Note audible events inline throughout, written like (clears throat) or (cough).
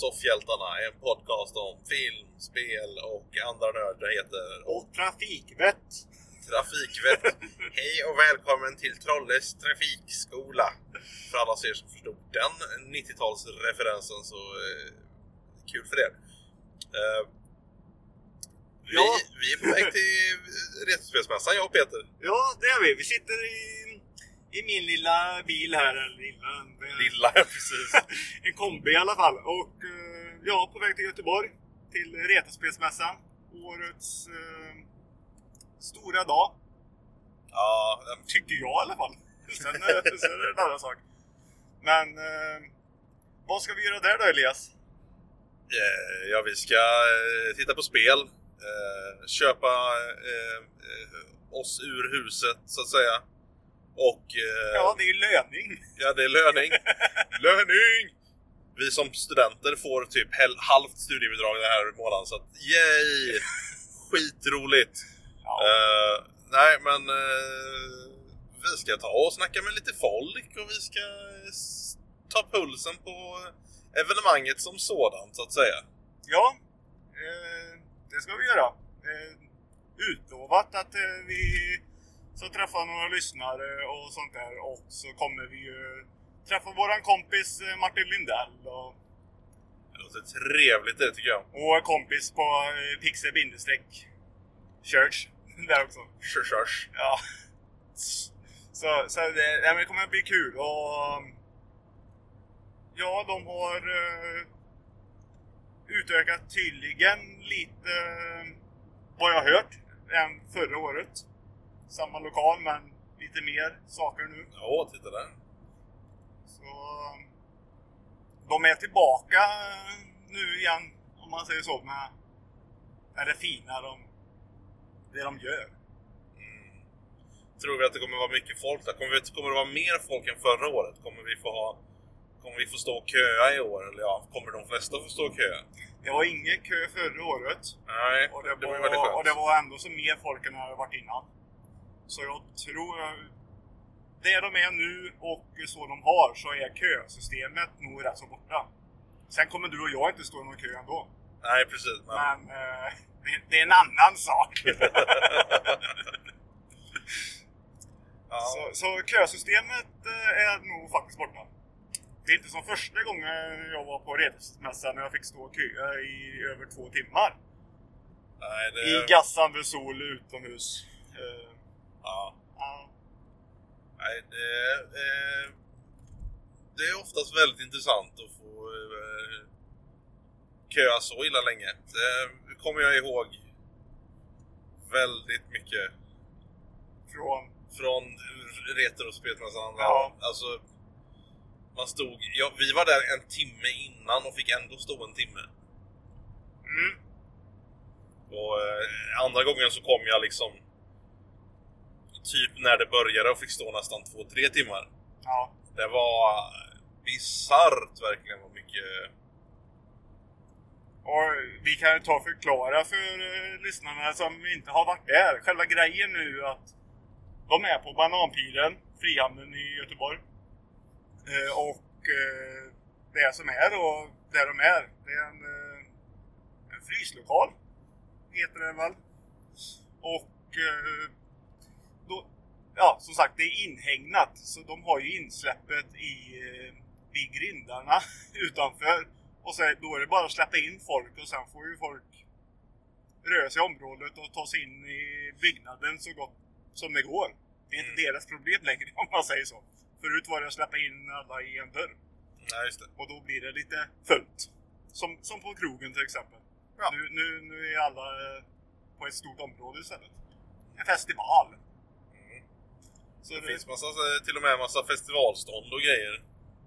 Soffhjältarna, en podcast om film, spel och andra nördigheter. Och trafikvett. Trafikvett. (laughs) Hej och välkommen till Trolles trafikskola. För alla er som förstod den 90-talsreferensen så eh, kul för er. Eh, vi, Ja. vi är på väg till (laughs) Retrospelsmässan, jag och Peter. Ja, det är vi. Vi sitter i, i min lilla bil här. Eller lilla, Lilla, precis. (laughs) en kombi i alla fall. Och eh, ja, på väg till Göteborg. Till Retrospelsmässan. Årets eh, stora dag. Ja, den- Tycker jag i alla fall. Sen, eh, sen är det en annan sak. Men eh, vad ska vi göra där då Elias? Eh, Ja, vi ska eh, titta på spel, köpa oss ur huset så att säga. Och eh, Ja, det är ju löning. ja, det är löning. (laughs) löning! Vi som studenter får typ halvt studiebidrag den här månaden så att yay! Skitroligt! Ja. Eh, nej, men eh, vi ska ta och snacka med lite folk och vi ska ta pulsen på evenemanget som sådant så att säga. Ja, eh, det ska vi göra. Eh, utlovat att eh, vi ska träffa några lyssnare och sånt där. Och så kommer vi ju träffa våran kompis eh, Martin Lindell och, Det låter trevligt det tycker jag. och kompis på eh, Pixel bindestreck Church (laughs) där också. Körs. Ja. Så, så det, ja, det kommer att bli kul och ja, de har eh, utökat tydligen lite vad jag hört än förra året. Samma lokal men lite mer saker nu. Ja, titta där. Så de är tillbaka nu igen om man säger så med, det fina de, det de gör. Mm. Tror vi att det kommer vara mycket folk där? Kommer, vi, kommer det vara mer folk än förra året? Kommer vi få ha Kommer vi få stå och köa i år? Eller ja, kommer de flesta få stå och köa? Det var ingen kö förra året. Nej, Och det, det var var, väldigt skönt. och det var ändå så mer folk än det hade varit innan. Så jag tror... Det de är nu och så de har så är kösystemet nog rätt så borta. Sen kommer du och jag inte stå i någon kö ändå. Nej, precis. Men, Men eh, det, det är en annan sak. (laughs) ja. så, så kösystemet eh, är nog faktiskt borta. Det är inte som första gången jag var på Redhusmässan när jag fick stå och köa i över två timmar. Nej, det... I gassande sol utomhus. Eh, Ja. ja. Nej, det, eh, det är oftast väldigt intressant att få eh, köa så illa länge. Det kommer jag ihåg väldigt mycket Från från Retrospelsmässan. Ja. Alltså, man stod, ja, vi var där en timme innan och fick ändå stå en timme. Mm. Och eh, andra gången så kom jag liksom typ när det började och fick stå nästan två, tre timmar. Ja. Det var bisarrt verkligen vad mycket... Och vi kan ju ta och förklara för eh, lyssnarna som inte har varit där. Själva grejen nu att de är på Bananpiren, Frihamnen i Göteborg. Eh, och eh, det som är då, där de är, det är en, en fryslokal. Heter den väl. Och då, ja, som sagt, det är inhägnat. Så de har ju insläppet i, eh, i grindarna (laughs) utanför. Och så, då är det bara att släppa in folk och sen får ju folk röra sig i området och ta sig in i byggnaden så gott som det går. Det är inte Mm. deras problem längre (laughs) om man säger så. Förut var det att släppa in alla i en dörr. Nej, just det. Och då blir det lite fullt. Som, som på krogen till exempel. Ja. Nu, nu, nu är alla eh, på ett stort område istället. En festival. Så Det finns massa, till och med massa festivalstånd och grejer.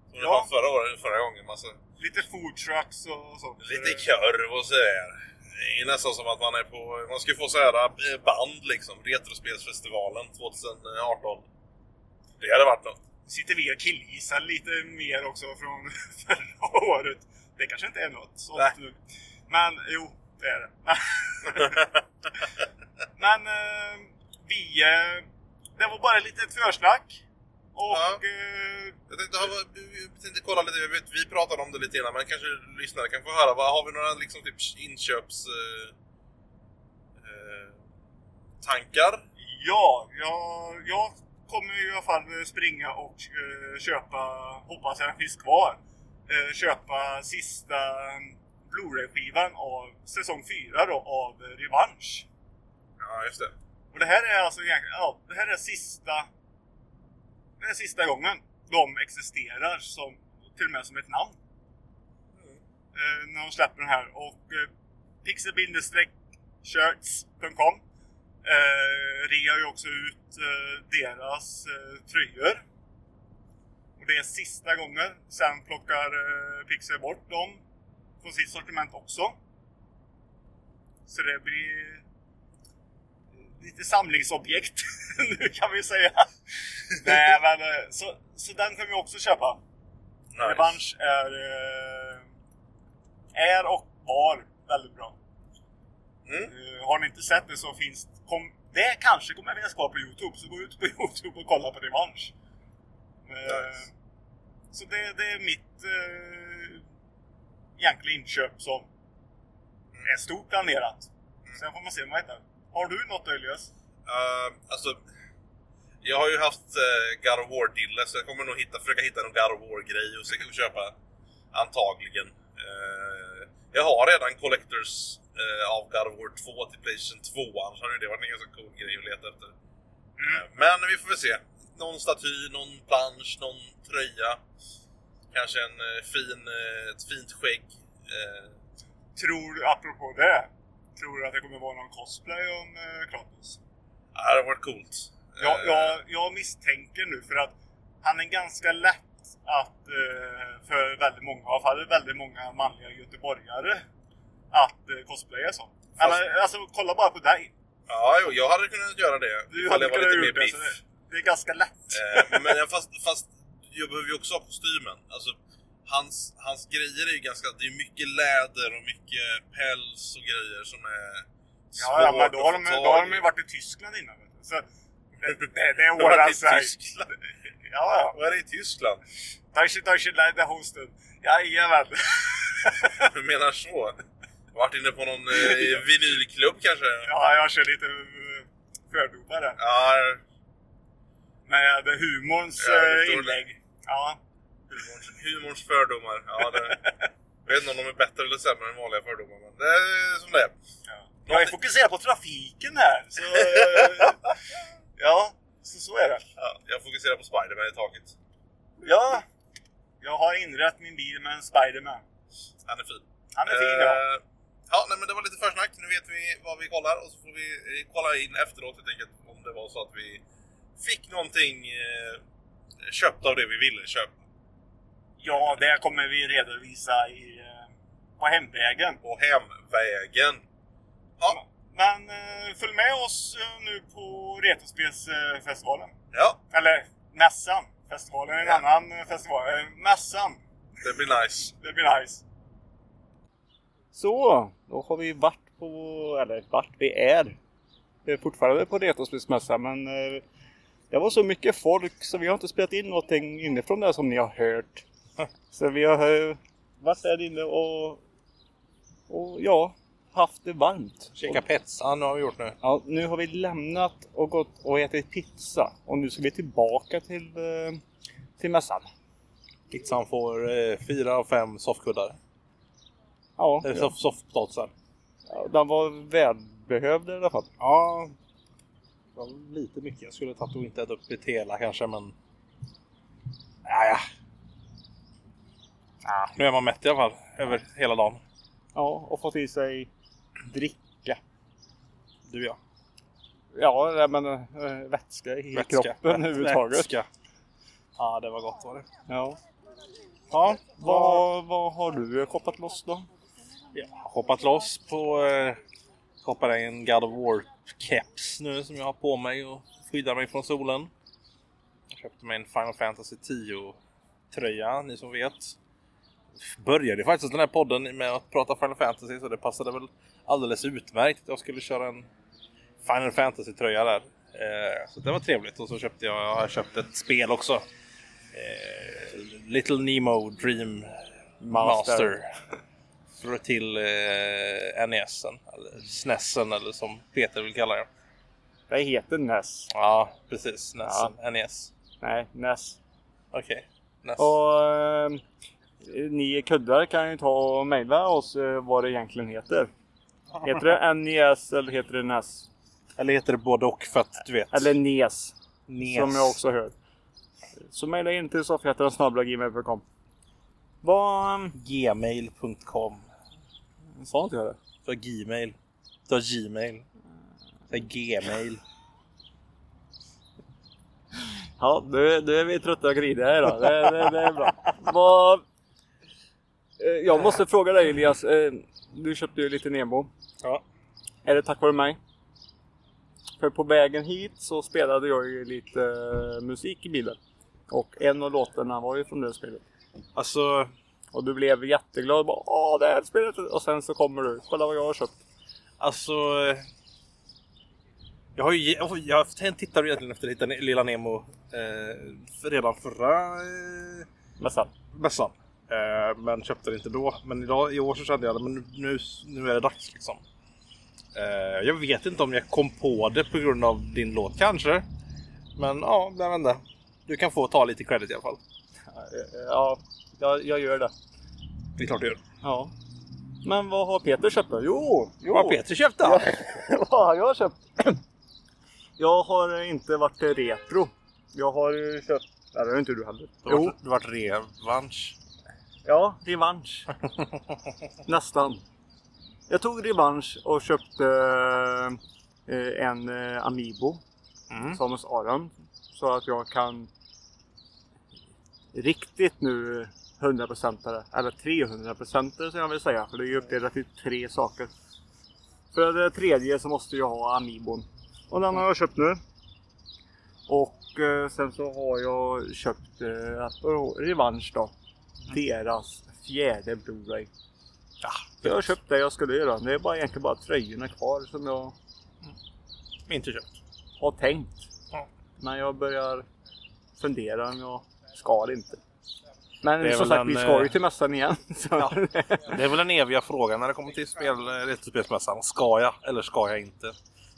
Som det Ja. fanns förra året, förra gången. Massa, lite food trucks och sånt. lite det- korv och sådär. Det är nästan som att man är på... Man ska få så här eh, band liksom. Retrospelsfestivalen 2018. Det hade varit något. sitter vi och killgissar lite mer också från (laughs) förra året. Det kanske inte är något sånt Nej. nu. Men jo, det är det. (laughs) (laughs) Men eh, vi... Det var bara ett litet försnack. Och Ja. eh, Jag tänkte, har, jag tänkte kolla lite, jag vet, vi pratade om det lite innan men kanske lyssnare kan få höra. Vad, har vi några liksom typ inköps... Eh, eh, tankar? Ja, jag, jag kommer i alla fall springa och eh, köpa, hoppas jag finns kvar, eh, köpa sista Blu-ray-skivan av säsong 4 då, av Revansch. Ja, just det. Och det här är alltså ja, det här är sista, det är sista gången de existerar som, till och med som ett namn. Eh, när de släpper den här och eh, pixel-shirts.com eh, rear ju också ut eh, deras eh, tröjor. Och det är sista gången. Sen plockar eh, Pixel bort dem från sitt sortiment också. Så det blir lite samlingsobjekt (laughs) nu kan vi säga. (laughs) Nej men eh, så, så den kommer vi också köpa. Nice. Revansch är, eh, är och var väldigt bra. Mm. Eh, har ni inte sett det så finns kom, det kanske kommer finnas kvar på Youtube. Så gå ut på (laughs) Youtube och kolla på Revansch. Nice. Så det, det är mitt eh, egentligen inköp som är stort planerat. Sen får man se vad man hittar. Har du något Elias? Uh, alltså, jag har ju haft uh, God of War-dille så jag kommer nog hitta, försöka hitta någon God of War-grej och och köpa. Antagligen. Eh, jag har redan Collectors eh, av God of War 2 till Playstation 2. Annars hade ju det varit en ganska cool grej att leta efter. Eh, men vi får väl se. Någon staty, någon plansch, någon tröja. Kanske en fin, ett fint skägg. Tror, apropå det, tror du att det kommer vara någon cosplay om eh, Kratos? ja, det hade varit coolt. Jag, Eh, jag, jag misstänker nu för att han är ganska lätt att eh, för väldigt många, i alla fall väldigt många manliga göteborgare att eh, cosplaya som. Fast- alltså kolla bara på dig. Ja, jo, jag hade kunnat göra det. Du hade jag var lite mer biff. så det, är ganska lätt. Men jag- fast, fast jag behöver ju också ha kostymen. Alltså, hans, hans grejer är ju ganska... Det är mycket läder och mycket päls och grejer som är Ja, ja, men då har, svårt de, då har de ju varit i Tyskland innan. Så det, det, det ordnar sig. Tyskland. Ja, ja. Vad är det i Tyskland? Deutsche, Deutsche Leiderhosten. Jajamän. Du menar så? Varit inne på någon eh, vinylklubb kanske? Ja, jag kör lite eh, fördomar där. Ja, Med humorns Ja, eh, inlägg. Ja. Humorns, humorns fördomar. Ja, det, jag vet inte om de är bättre eller sämre än vanliga fördomar, men det är som det är. Ja. Jag är fokuserad på trafiken här. Så, (laughs) ja, så, så är det. Ja, jag fokuserar på Spiderman i taket. Ja, jag har inrett min bil med en Spiderman. Han är fin. Han är fin ja. Eh, ja, nej, men det var lite försnack. Nu vet vi vad vi kollar och så får vi eh, kolla in efteråt helt enkelt om det var så att vi fick någonting eh, köpt av det vi ville köpa. Ja, det kommer vi redovisa i, eh, på hemvägen. På hemvägen. Ja, Men eh, följ med oss eh, nu på Retrospelsfestivalen. ja, Eller mässan. Festivalen är en Ja. annan festival. Mässan. det blir nice. Det blir nice. Så, då har vi varit på, eller vart vi är. Vi är fortfarande på Retrospelsmässan men det var så mycket folk så vi har inte spelat in någonting inifrån det som ni har hört. (laughs) Så vi har eh, varit där inne och, och ja, haft det varmt. Käka pizza, nu har vi gjort nu. Ja, nu har vi lämnat och gått och ätit pizza och nu ska vi tillbaka till, eh, till mässan. Pizzan får eh, fyra av fem soffkuddar. Ja, Eller ja. soff, soffdotsar. ja, den var välbehövd i alla fall. Ja, det var lite mycket. Jag skulle tagit och inte ätit upp ett hela kanske men... Ja, Nu är man mätt i alla fall. Över hela dagen. Ja, och fått i sig dricka. Du ja. Ja, men äh, vätska i kroppen Vät- överhuvudtaget. Vätska. Ja, det var gott var det. Ja. Ja, Vad, vad har du shoppat loss då? Jag har hoppat loss på... Eh, hoppade en God of War-keps nu som jag har på mig och skyddar mig från solen. Jag köpte mig en Final Fantasy 10-tröja, ni som vet. Började faktiskt den här podden med att prata Final Fantasy så det passade väl alldeles utmärkt att jag skulle köra en Final Fantasy-tröja där. Eh, så det var trevligt och så köpte jag, jag har köpt ett spel också. eh, Little Nemo Dream Master. Master. För till eh, NESen, eller SNESen eller som Peter vill kalla det. Det heter NES. Ja, precis. NESen. NES. Nej, NES. Okej. NES. Och eh, ni kuddar kan ju ta och mejla oss eh, vad det egentligen heter. Heter det NES eller heter det NES? Eller heter det både och för att du vet. Eller NES, NES. som jag också hör. Så mejla in till soffhjärtan.gmail.com Vad... Gmail.com. Sa inte jag det? För Gmail. Du har Gmail. För Gmail. Ja, nu, nu är vi trötta och griniga då. Det, det, det är bra. Vad... Eh, Jag måste fråga dig Elias. eh, Du köpte ju lite Nemo. Ja. Är det tack vare mig? För på vägen hit så spelade jag ju lite eh, musik i bilen. Och en av låtarna var ju från det spelet. Alltså, Och du blev jätteglad. Bara, Åh, det här spelet! Och sen så kommer du. Kolla vad jag har köpt. alltså. Jag har ju jag tittat egentligen efter Lilla- Nemo eh, redan förra eh, Mässan. mässan. Eh, men köpte det inte då. Men idag, i år så kände jag att men nu, nu är det dags liksom. Eh, jag vet inte om jag kom på det på grund av din låt kanske. Men ja, jag vet inte. Du kan få ta lite credit i alla fall. Eh, Ja, jag, jag gör det. Det är klart du gör. Ja. Men vad har Peter köpt då? Jo! jo. Vad har Peter köpt då? (laughs) Vad har jag köpt? (clears throat) Jag har inte varit retro. Jag har köpt... Nej, det har inte du heller. Du har varit revansch. Ja, revansch. (laughs) Nästan. Jag tog revansch och köpte eh, en eh, Amiibo. Mm. Samus Aran. Så att jag kan riktigt nu 100% eller 300% som jag vill säga. För det är ju uppdelat i tre saker. För det tredje så måste jag ha Amiibon. Och den har jag köpt nu. Och eh, sen så har jag köpt eh, Revansch då. Deras fjärde Blu-ray. Ja, Jag har köpt det jag skulle göra. Det är bara egentligen bara tröjorna kvar som jag Inte köpt. har tänkt. Ja. Men jag börjar fundera om jag ska eller inte. Men Det är som väl sagt, en, vi ska ju eh, till mässan igen. (laughs) Så. Ja. Det är väl den eviga frågan när det kommer till spel, retrospelsmässan. Ska jag eller ska jag inte?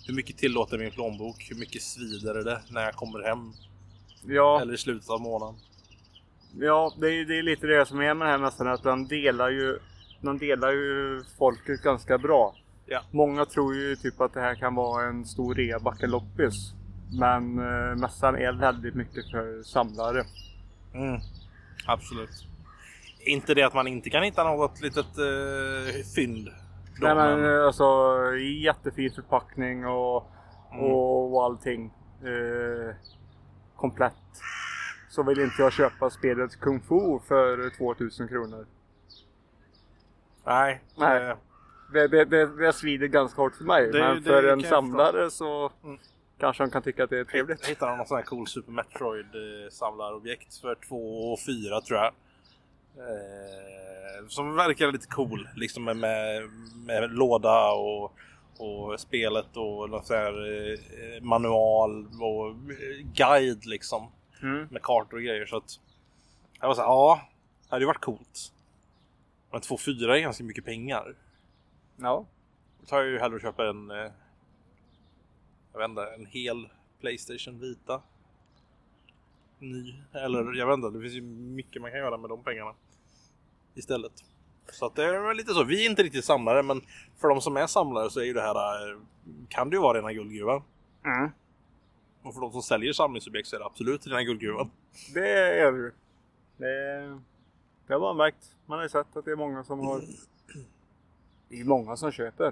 Hur mycket tillåter min plånbok? Hur mycket svider det när jag kommer hem? ja, Eller i slutet av månaden? Ja det, är, det är lite det som är med den här mässan. Att de delar ju, de delar ju folket ganska bra. Ja. Många tror ju typ att det här kan vara en stor rea loppis. Men eh, mässan är väldigt mycket för samlare. Mm. Absolut. Inte det att man inte kan hitta något litet uh, fynd. Nej men men- eh, alltså jättefin förpackning och, Mm. och, och allting. Eh, komplett. Så vill inte jag köpa spelet Kung Fu för 2000 kronor. Nej. Nej. eh, Det, det, det, det svider ganska hårt för mig. Det- men för en jag samlare så Mm. kanske de kan tycka att det är Jag trevligt. hittade någon sån här cool Super Metroid eh, samlarobjekt för 2 och 4 tror jag. Eh, som verkar lite cool. Liksom med, med, låda och, och spelet och någon sån här eh, manual och guide liksom. Mm. Med kartor och grejer. Så att jag var så här, ja, det hade ju varit coolt. Men 2-4 är ganska mycket pengar. Ja. Då tar jag ju hellre och köper en eh, jag vet inte, en hel Playstation Vita. Ny. Eller jag vet inte, det finns ju mycket man kan göra med de pengarna. Istället. Så att det är lite så. Vi är inte riktigt samlare men för de som är samlare så är ju det här eh, kan det ju vara rena guldgruvan. Mm. Och för de som säljer samlingsobjekt så är det absolut rena guldgruvan. Det är det ju. Det, det har man märkt. Man har ju sett att det är många som har... Det är många som köper.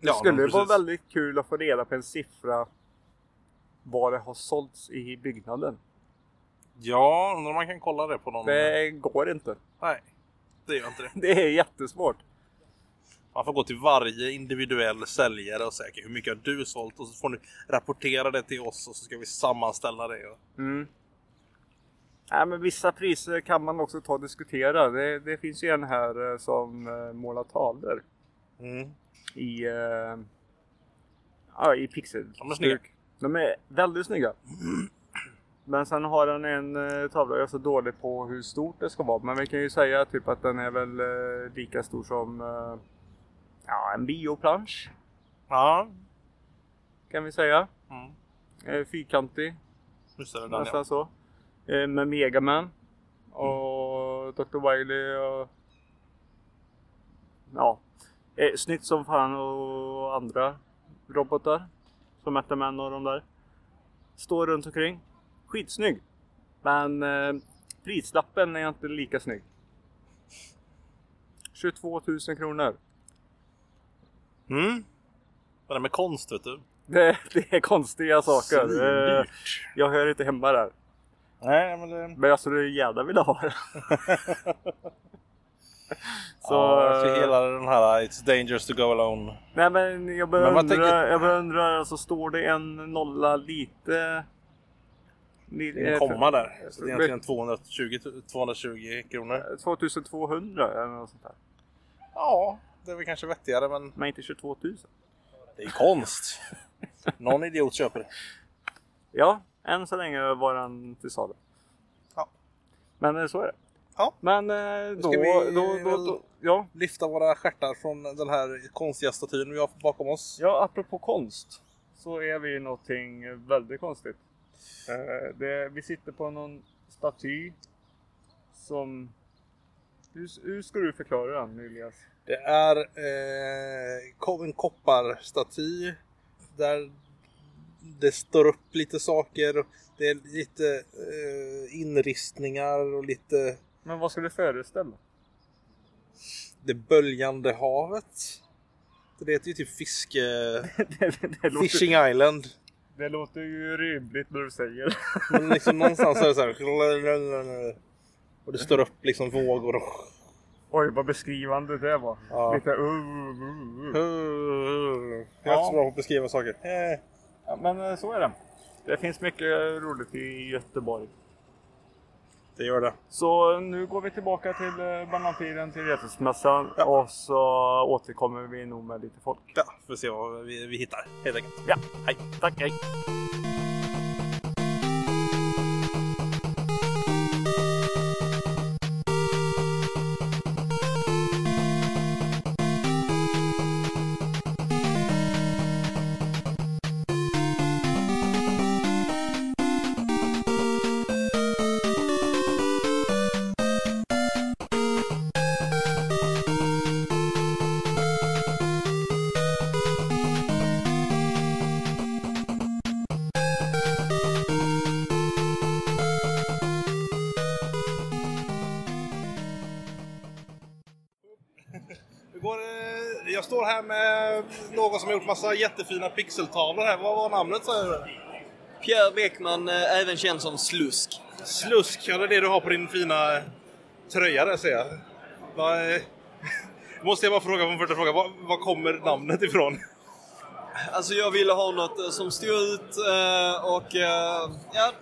Det Ja, skulle men vara väldigt kul att få reda på en siffra vad det har sålts i byggnaden. Ja, undrar om man kan kolla det på någon... Det går inte. Nej, det gör inte det. Det är jättesvårt. Man får gå till varje individuell säljare och säga "Okej, hur mycket har du sålt och så får ni rapportera det till oss och så ska vi sammanställa det. Mm. Nej, men vissa priser kan man också ta och diskutera. Det, det finns ju en här eh, som eh, målar tavlor Mm. i, ja, i pixel. De är snygga. De är väldigt snygga. Men sen har den en eh, tavla, jag är så dålig på hur stort det ska vara. Men vi kan ju säga typ att den är väl eh, lika stor som eh, ja, en bioplansch. Ja, Kan vi säga. Mm. Eh, fyrkantig, just det. Den, nästan ja. så. Eh, med Megaman. Och Dr. Wily och... Ja. Eh, snyggt som fan och andra robotar. Som Metaman och de där. Står runt omkring. Skitsnygg. Men eh, prislappen är inte lika snygg. 22 000 kronor. Mm. Vad är det med konst vet du? Det, det är konstiga saker. Eh, Svindyrt. jag hör inte hemma där. Nej, men det... Men jag skulle gärna vilja ha det. (laughs) Så, ja, för eh, hela den här It's dangerous to go alone. Nej men jag börjar Men undra, tänker- jag börjar undra, alltså står det en nolla lite... li- Det eh, komma där. Så det är egentligen 220, 220 kronor. 2200 eller något sånt där. Ja, det är väl kanske vettigare men Men inte 22 000. det är konst. Någon idiot köper det. Ja, än så länge var den till salu. Ja. Men eh, så är det. Ja. Men eh, då, ska vi då, då, då, ja. Lyfta våra stjärtar från den här konstiga statyn vi har bakom oss. ja, apropå konst. Så är vi någonting väldigt konstigt. Eh, det, vi sitter på någon staty som... Hur, hur ska du förklara den Elias? Det är eh, en kopparstaty där det står upp lite saker. Det är lite eh, inristningar och lite Men vad ska det föreställa? det böljande havet. Det heter ju typ fiske... (laughs) det, det, det, låter, Fishing Island. det låter ju rimligt när du säger Men liksom någonstans är det så här. (laughs) Och det står upp liksom vågor och... Oj vad beskrivande det var. Ja. Lite uh, uh, uh, uh. Jag är inte så bra på att beskriva saker. Eh. Ja, men eh, så är det. Det finns mycket roligt i Göteborg. Det gör det. Så nu går vi tillbaka till eh, Bananpiren till Retusmässan Ja. och så återkommer vi nog med lite folk. Ja, får se vad vi, vi hittar helt enkelt. Ja, hej. Tack, hej. Gjort massa jättefina pixeltavlor här. Vad var namnet sa du? Pierre Bäckman, eh, även känd som Slusk. Slusk, ja det är det du har på din fina tröja där ser jag. Vad, eh, (laughs) Måste jag bara fråga från första frågan, var, var kommer namnet ifrån? Alltså jag ville ha något eh, som stod ut eh, och eh, ja,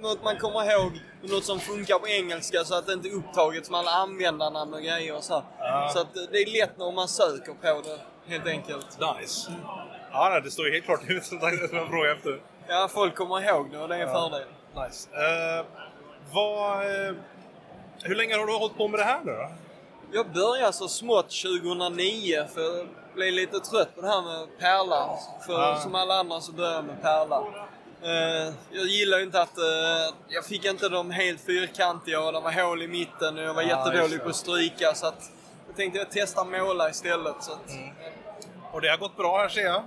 något man kommer ihåg. Något som funkar på engelska så att det inte är upptaget som alla användarnamn och grejer och så. här. Så att eh, det är lätt när man söker på det, helt enkelt. Nice. Ja, nej, det står ju helt klart ut som jag frågade efter. Ja, folk kommer ihåg det och det är en fördel. Nice. Eh, vad, eh, hur länge har du hållit på med det här nu då? Jag började så smått 2009 för jag blev lite trött på det här med pärla. För Ja. som alla andra så började jag med pärla. Eh, jag gillar ju inte att... jag fick inte dem helt fyrkantiga och det var hål i mitten och jag var Ja, jättedålig på att stryka så att tänkte jag testa måla istället. Så att, Mm. Och det har gått bra här ser jag.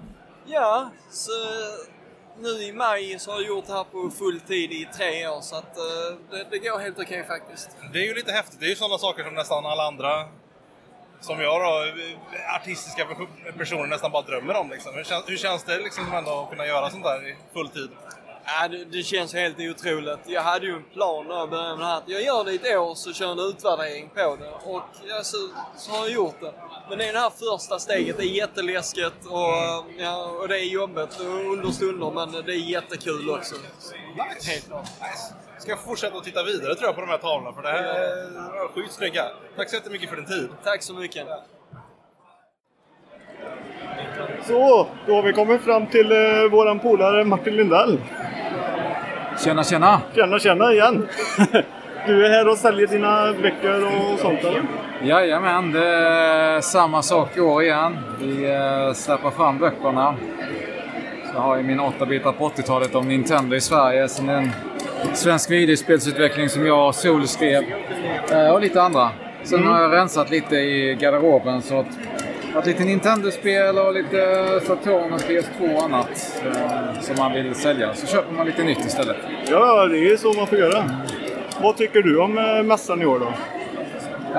Ja, så nu i maj så har jag gjort det här på full tid i tre år så att eh, det, det går helt okej faktiskt. Det är ju lite häftigt. Det är ju sådana saker som nästan alla andra som jag då, artistiska personer nästan bara drömmer om. Liksom. Hur, känns, hur känns det liksom ändå att kunna göra sånt där i full tid? Ja, det, det känns helt otroligt. Jag hade ju en plan när jag började med det här. att Jag gör det i ett år så kör jag en utvärdering på det. Och ja, så, så har jag gjort det. Men det är det här första steget. Det är jätteläskigt och, ja, och det är jobbigt under stunder men det är jättekul också. Nice. Helt klart. nice. Ska jag fortsätta att titta vidare tror jag på de här tavlorna för det här är skitsnygga. Tack så jättemycket för din tid. Tack så mycket. Så, då har vi kommit fram till eh, våran polare Martin Lindell. Tjena, tjena! Tjena, tjena igen! (laughs) Du är här och säljer dina böcker och sånt eller? Jajamän, det är samma sak i år igen. Vi eh, släpper fram böckerna. Jag har ju mina åtta bitar på 80-talet om Nintendo i Sverige. Sen en svensk videospelsutveckling som jag och Sol skrev. Eh, Och lite andra. Sen har jag rensat lite i garderoben så att att lite Nintendo-spel och lite Saturn och PS2 och annat eh, som man vill sälja. Så köper man lite nytt istället. Ja, det är så man får göra. Vad tycker du om eh, mässan i år då?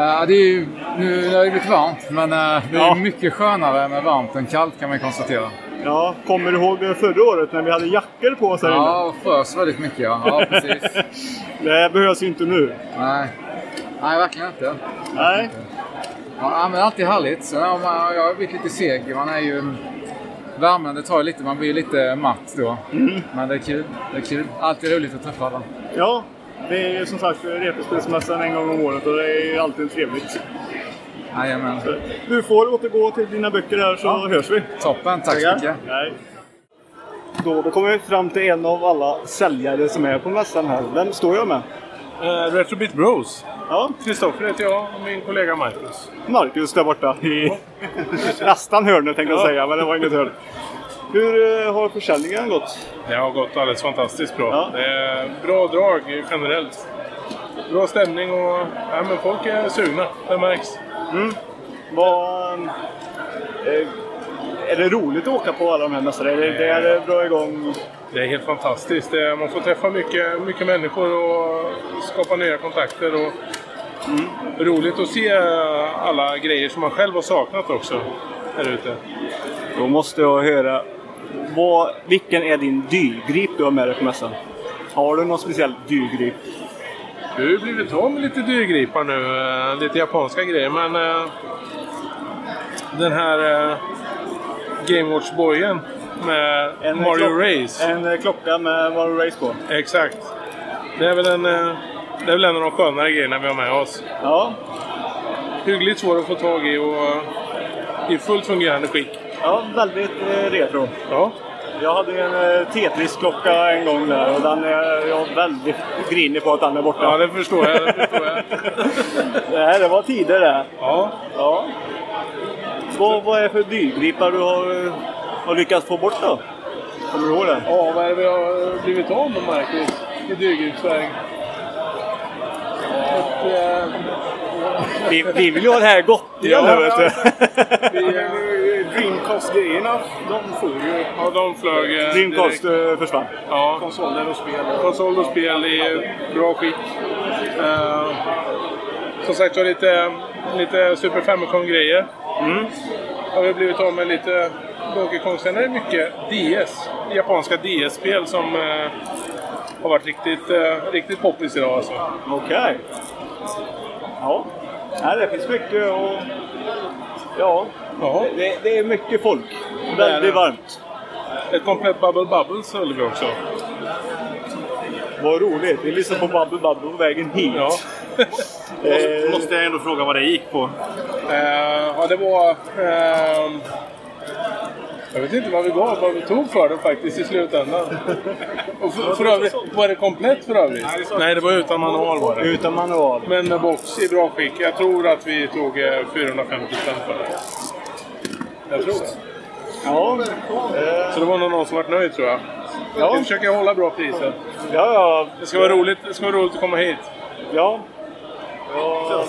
Eh, det är ju, nu har det blivit varmt, men eh, det är Ja. mycket skönare med varmt än kallt kan man konstatera. Ja, kommer du ihåg förra året när vi hade jackor på oss här inne? Ja, och frös väldigt mycket ja. Ja, precis. (laughs) Det behövs ju inte nu. Nej. Nej, verkligen inte. Nej. Ja, men alltid härligt. Så, ja, man, jag har blivit lite seg. Man är ju... Värmen, det tar lite. Man blir lite matt då. Men det är kul. Det är kul. Alltid roligt att träffa alla. Ja, det är som sagt Retrospelsmässan en gång om året och det är ju alltid trevligt. Jajamän. Du får återgå till dina böcker här så hörs vi. Toppen, tack så mycket. Nej. Då, då kommer vi fram till en av alla säljare som är på mässan här. Vem står jag med? Uh, Retrobit Bros. Ja, Kristoffer heter jag och min kollega Marcus. Marcus där borta i nästan hörnet tänkte jag Ja. säga, men det var inget hörn. Hur eh, har försäljningen gått? Det har gått alldeles fantastiskt bra. Ja. Det är bra drag generellt. Bra stämning och ja, men folk är sugna. Det märks. Vad, eh, är det roligt att åka på alla de här mässorna? Är det där det drar igång? Det är helt fantastiskt. Man får träffa mycket, mycket människor och skapa nya kontakter. Och Roligt att se alla grejer som man själv har saknat också. Här ute. Då måste jag höra, vad, vilken är din dyrgrip du har med dig på mässan? Har du någon speciell dyrgrip? Du har ju blivit av med lite dyrgripar nu. eh, Lite japanska grejer. Men eh, den här eh, Med Mario klock- Race. En eh, klocka med Mario Race på. Exakt. Det är väl en, eh, det är väl en av de skönare grejerna vi har med oss. Ja, Hyggligt svår att få tag i och eh, i fullt fungerande skick. ja väldigt retro. Ja, Jag hade en Tetris-klocka en gång där och den är jag väldigt grinig på att den är borta. ja det förstår jag. Det förstår jag. (laughs) Nej, det var tider det. Ja. Ja. Vad, vad är det för dyrgripar du har, har lyckats få bort då? Kommer du ihåg det? ja, vad är det vi har blivit av med Marcus i dyrgripsväg? Ett, eh, Vi, vi vill ju ha det här gott igen Ja, nu vet du. Dreamcast-grejerna, de får ju... ja, de flög eh, Dreamcast direkt. eh, försvann. Ja, Konsoler och spel. konsol och spel i bra skick. Eh, som sagt var lite, lite Super Famicom-grejer. Mm. Har vi blivit av med lite Donkey Kong. Sen är det mycket DS, japanska DS-spel som eh, har varit riktigt, eh, riktigt poppis idag alltså. Okej. Ja. Nej, det finns mycket och... Ja. Ja, Det, det är mycket folk. Det är Väldigt varmt. ett komplett Bubble Bubbles höll vi också. Vad roligt. Vi lyssnar på Bubble Bubble på vägen hit. Ja. (laughs) Eh, Måste jag ändå fråga vad det gick på? Eh, ja, det var... ehm, jag vet inte vad vi gav, vad vi tog för den faktiskt i slutändan. Och för, för övrigt, var det komplett för övrigt? Nej, det var utan manual var det. utan manual. Men med box i bra skick. Jag tror att vi tog eh, 450 spänn för det. Jag tror det. Ja. Eh, Så det var nog någon som var nöjd tror jag. Ja. Vi försöker hålla bra priser. ja, ja. Det ska vara roligt, det ska vara roligt att komma hit. Ja. ja.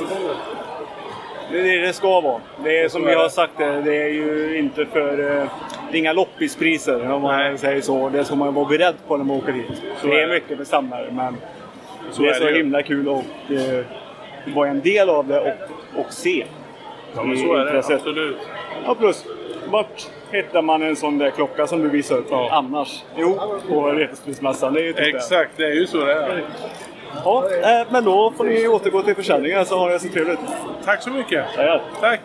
Det är det det ska vara. Det är som vi har sagt, det, det är ju inte för... eh, Det är inga loppispriser om man säger så. Det ska man vara beredd på när man åker hit. Så det är det. mycket för samlare men Så det är så det himla kul att eh, vara en del av det och, och se. Ja, men så är det. intresset. Absolut. Ja, plus vart hittar man en sån där klocka som du visar upp Ja. annars? Jo, på Retrospelsmässan. Det typ det. Exakt, det är ju så det är. Ja, eh, men då får ni återgå till försäljningen så har det så trevligt. Tack så mycket. Ja. Tack.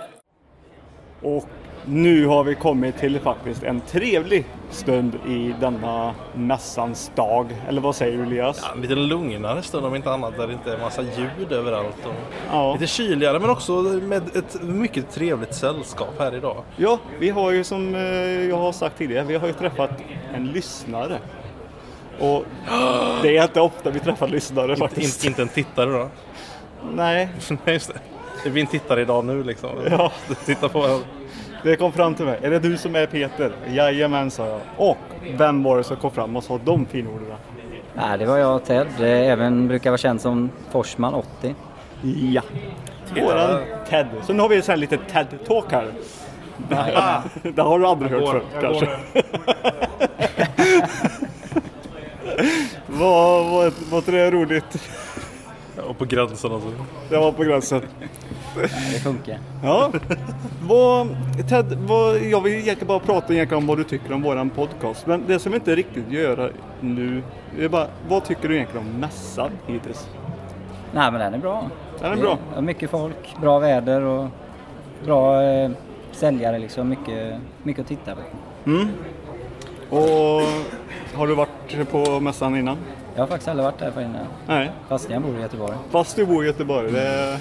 Och nu har vi kommit till faktiskt en trevlig stund i denna mässans dag. Eller vad säger du Elias? En lite lugnare stund om inte annat där det inte är massa ljud överallt. Och Ja. Lite kyligare men också med ett mycket trevligt sällskap här idag. Ja, vi har ju som eh, jag har sagt tidigare, vi har ju träffat en lyssnare. Och det är inte ofta vi träffar lyssnare faktiskt. Inte, inte en tittare då? Nej, (laughs) Nej, just det. Det blir en tittare idag nu liksom. Ja. Titta på det kom fram till mig. Är det du som är Peter? Jajamän, sa jag. Och vem var det som kom fram och sa de finorden? Nej, det var jag Ted. Även brukar vara känd som Forsman 80. Ja. Våran TED. Så nu har vi en lite TED-talk här. (laughs) det har du aldrig hört förut kanske. (laughs) (laughs) vad, vad, vad tror du är roligt? Och på gränsen alltså. Det var på gränsen. Det funkar. Ja. Vad, Ted, vad, jag vill egentligen bara prata egentligen om vad du tycker om våran podcast. Men det som inte riktigt gör nu, är bara, vad tycker du egentligen om mässan hittills? Nej, men den är bra. Den är bra. Det är mycket folk, bra väder och bra eh, säljare liksom. Mycket, mycket att titta på. Mm. Och har du varit på mässan innan? Jag har faktiskt aldrig varit där för innan. Nej. Fast jag bor i Göteborg. Fast du bor i Göteborg. Det...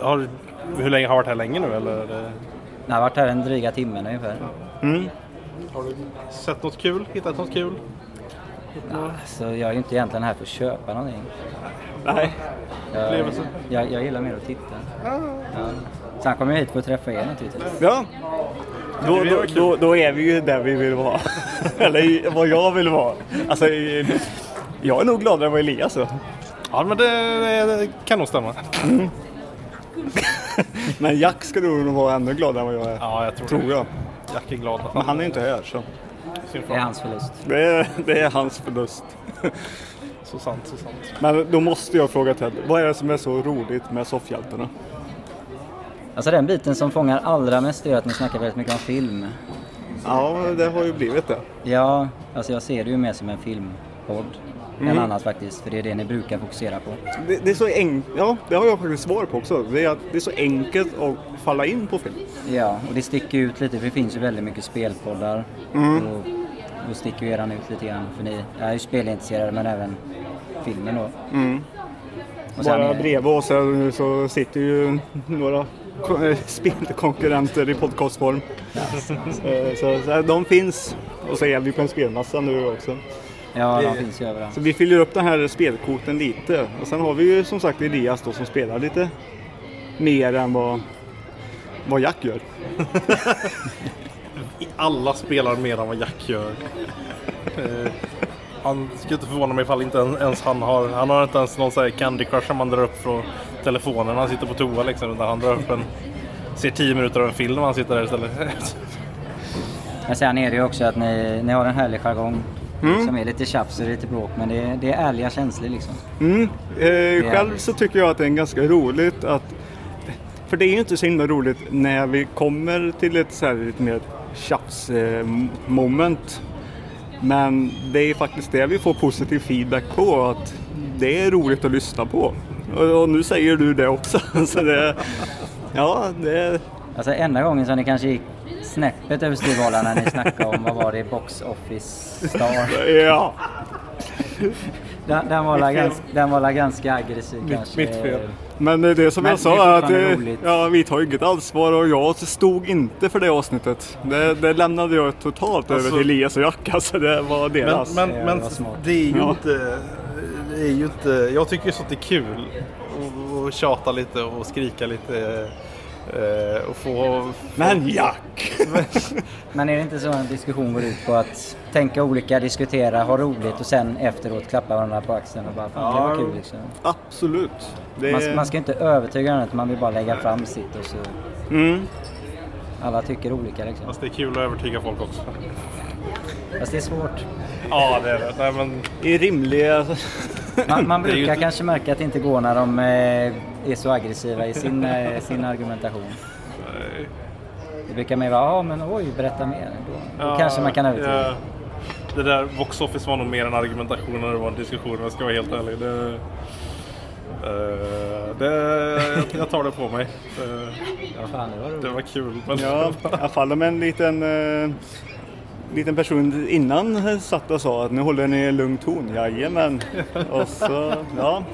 Har, hur länge har du varit här länge nu eller? Jag har varit här en dryga timmen ungefär. Mm. Har du sett något kul? Hittat något kul? Så jag är ju inte egentligen här för att köpa någonting. Nej. Jag, jag, jag gillar mer att titta. Ja. Sen kommer jag hit för att träffa er naturligtvis. Ja. Då, då, då, då är vi ju där vi vill vara. (laughs) Eller vad jag vill vara. Alltså, jag är nog gladare än vad Elias är. Ja men det, det, kan nog stämma. (laughs) Men Jack ska nog vara ännu gladare än vad jag är. Ja jag tror, Tror det. jag. Jack är glad Men han är inte här så. Det är hans förlust. Det är, det är hans förlust. Så sant, så sant. Men då måste jag fråga Ted. Vad är det som är så roligt med soffhjältarna? Alltså den biten som fångar allra mest är att ni snackar väldigt mycket om film. Ja, det har ju blivit det. Ja, alltså jag ser det ju mer som en filmpodd Mm. än annat faktiskt. För det är det ni brukar fokusera på. det. Det är så enkelt. Ja, det har jag faktiskt svar på också. Det är att det är så enkelt att falla in på film. Ja, och det sticker ut lite för det finns ju väldigt mycket spelpoddar. Mm. Och då sticker ju eran ut lite grann. För ni är ju spelintresserade men även filmen då. Och sen Bara är- bredvid oss så sitter ju några spelkonkurrenter i podcastform. Eh, så, så de finns. Och så är vi på en spelmassa nu också. Ja, de finns ju överallt. Så vi fyller upp den här spelkorten lite. Och sen har vi ju som sagt Elias då som spelar lite mer än vad, vad Jack gör. (laughs) Alla spelar mer än vad Jack gör. (laughs) Eh, han skulle inte förvåna mig ifall inte ens han har, han har inte ens någon sån här Candy Crush som man drar upp från telefonen när han sitter på toa liksom. Utan han drar upp en, ser 10 minuter av en film när han sitter där istället. Men sen är det ju också att ni, ni har en härlig jargong. Mm. Som är lite tjafs och lite bråk men det är, det är ärliga känslor liksom. Mm. Eh, själv det. så tycker jag att det är ganska roligt att för det är ju inte så himla roligt när vi kommer till ett så här lite mer tjafs eh, moment. Men det är faktiskt det vi får positiv feedback på att det är roligt att lyssna på. Och, och nu säger du det också. (laughs) så det, ja, det, Alltså enda gången som ni kanske gick snäppet över styvvalarna när ni snackade om vad var det box office star. ja. Den, den, var, la gans, den var la ganska aggressiv kanske. mitt fel. Men det är det som Men jag sa att eh, roligt. ja, vi tar inget ansvar och jag stod inte för det avsnittet. Det, det lämnade jag totalt Alltså- över till Elias och Jack. Alltså det var deras. Men, Ja, men, det men det är ju Ja. inte... Är ju inte... Jag tycker ju sånt är kul. Och, och tjata lite och skrika lite. eh, och få... Men Jack! (laughs) Men är det inte så en diskussion går ut på att tänka olika, diskutera, ha roligt och sen efteråt klappa varandra på axeln och bara fan det var kul liksom. Absolut. Det Man, man ska inte övertyga någon man vill bara lägga fram sitt och så mm. alla tycker olika liksom. Fast det är kul att övertyga folk också. Fast det är svårt. Ja, det är det. Nej, men I rimliga... Man, man (laughs) Det är ju brukar inte- kanske märka att det inte går när de eh, är så aggressiva i sin, eh, sin argumentation. Det brukar mer vara, ja men oj, berätta mer. Då, då kanske man kan övertyga. ja. Det där box office var nog mer en argumentation än det var en diskussion om jag ska vara helt ärlig. Det, eh, det, jag tar det på mig. Det, Ja, fan, det var roligt. det var kul. Men Ja, jag faller med en liten, eh, liten person innan satt och sa att nu håller ni en lugn ton. Jajamän. Och så, ja.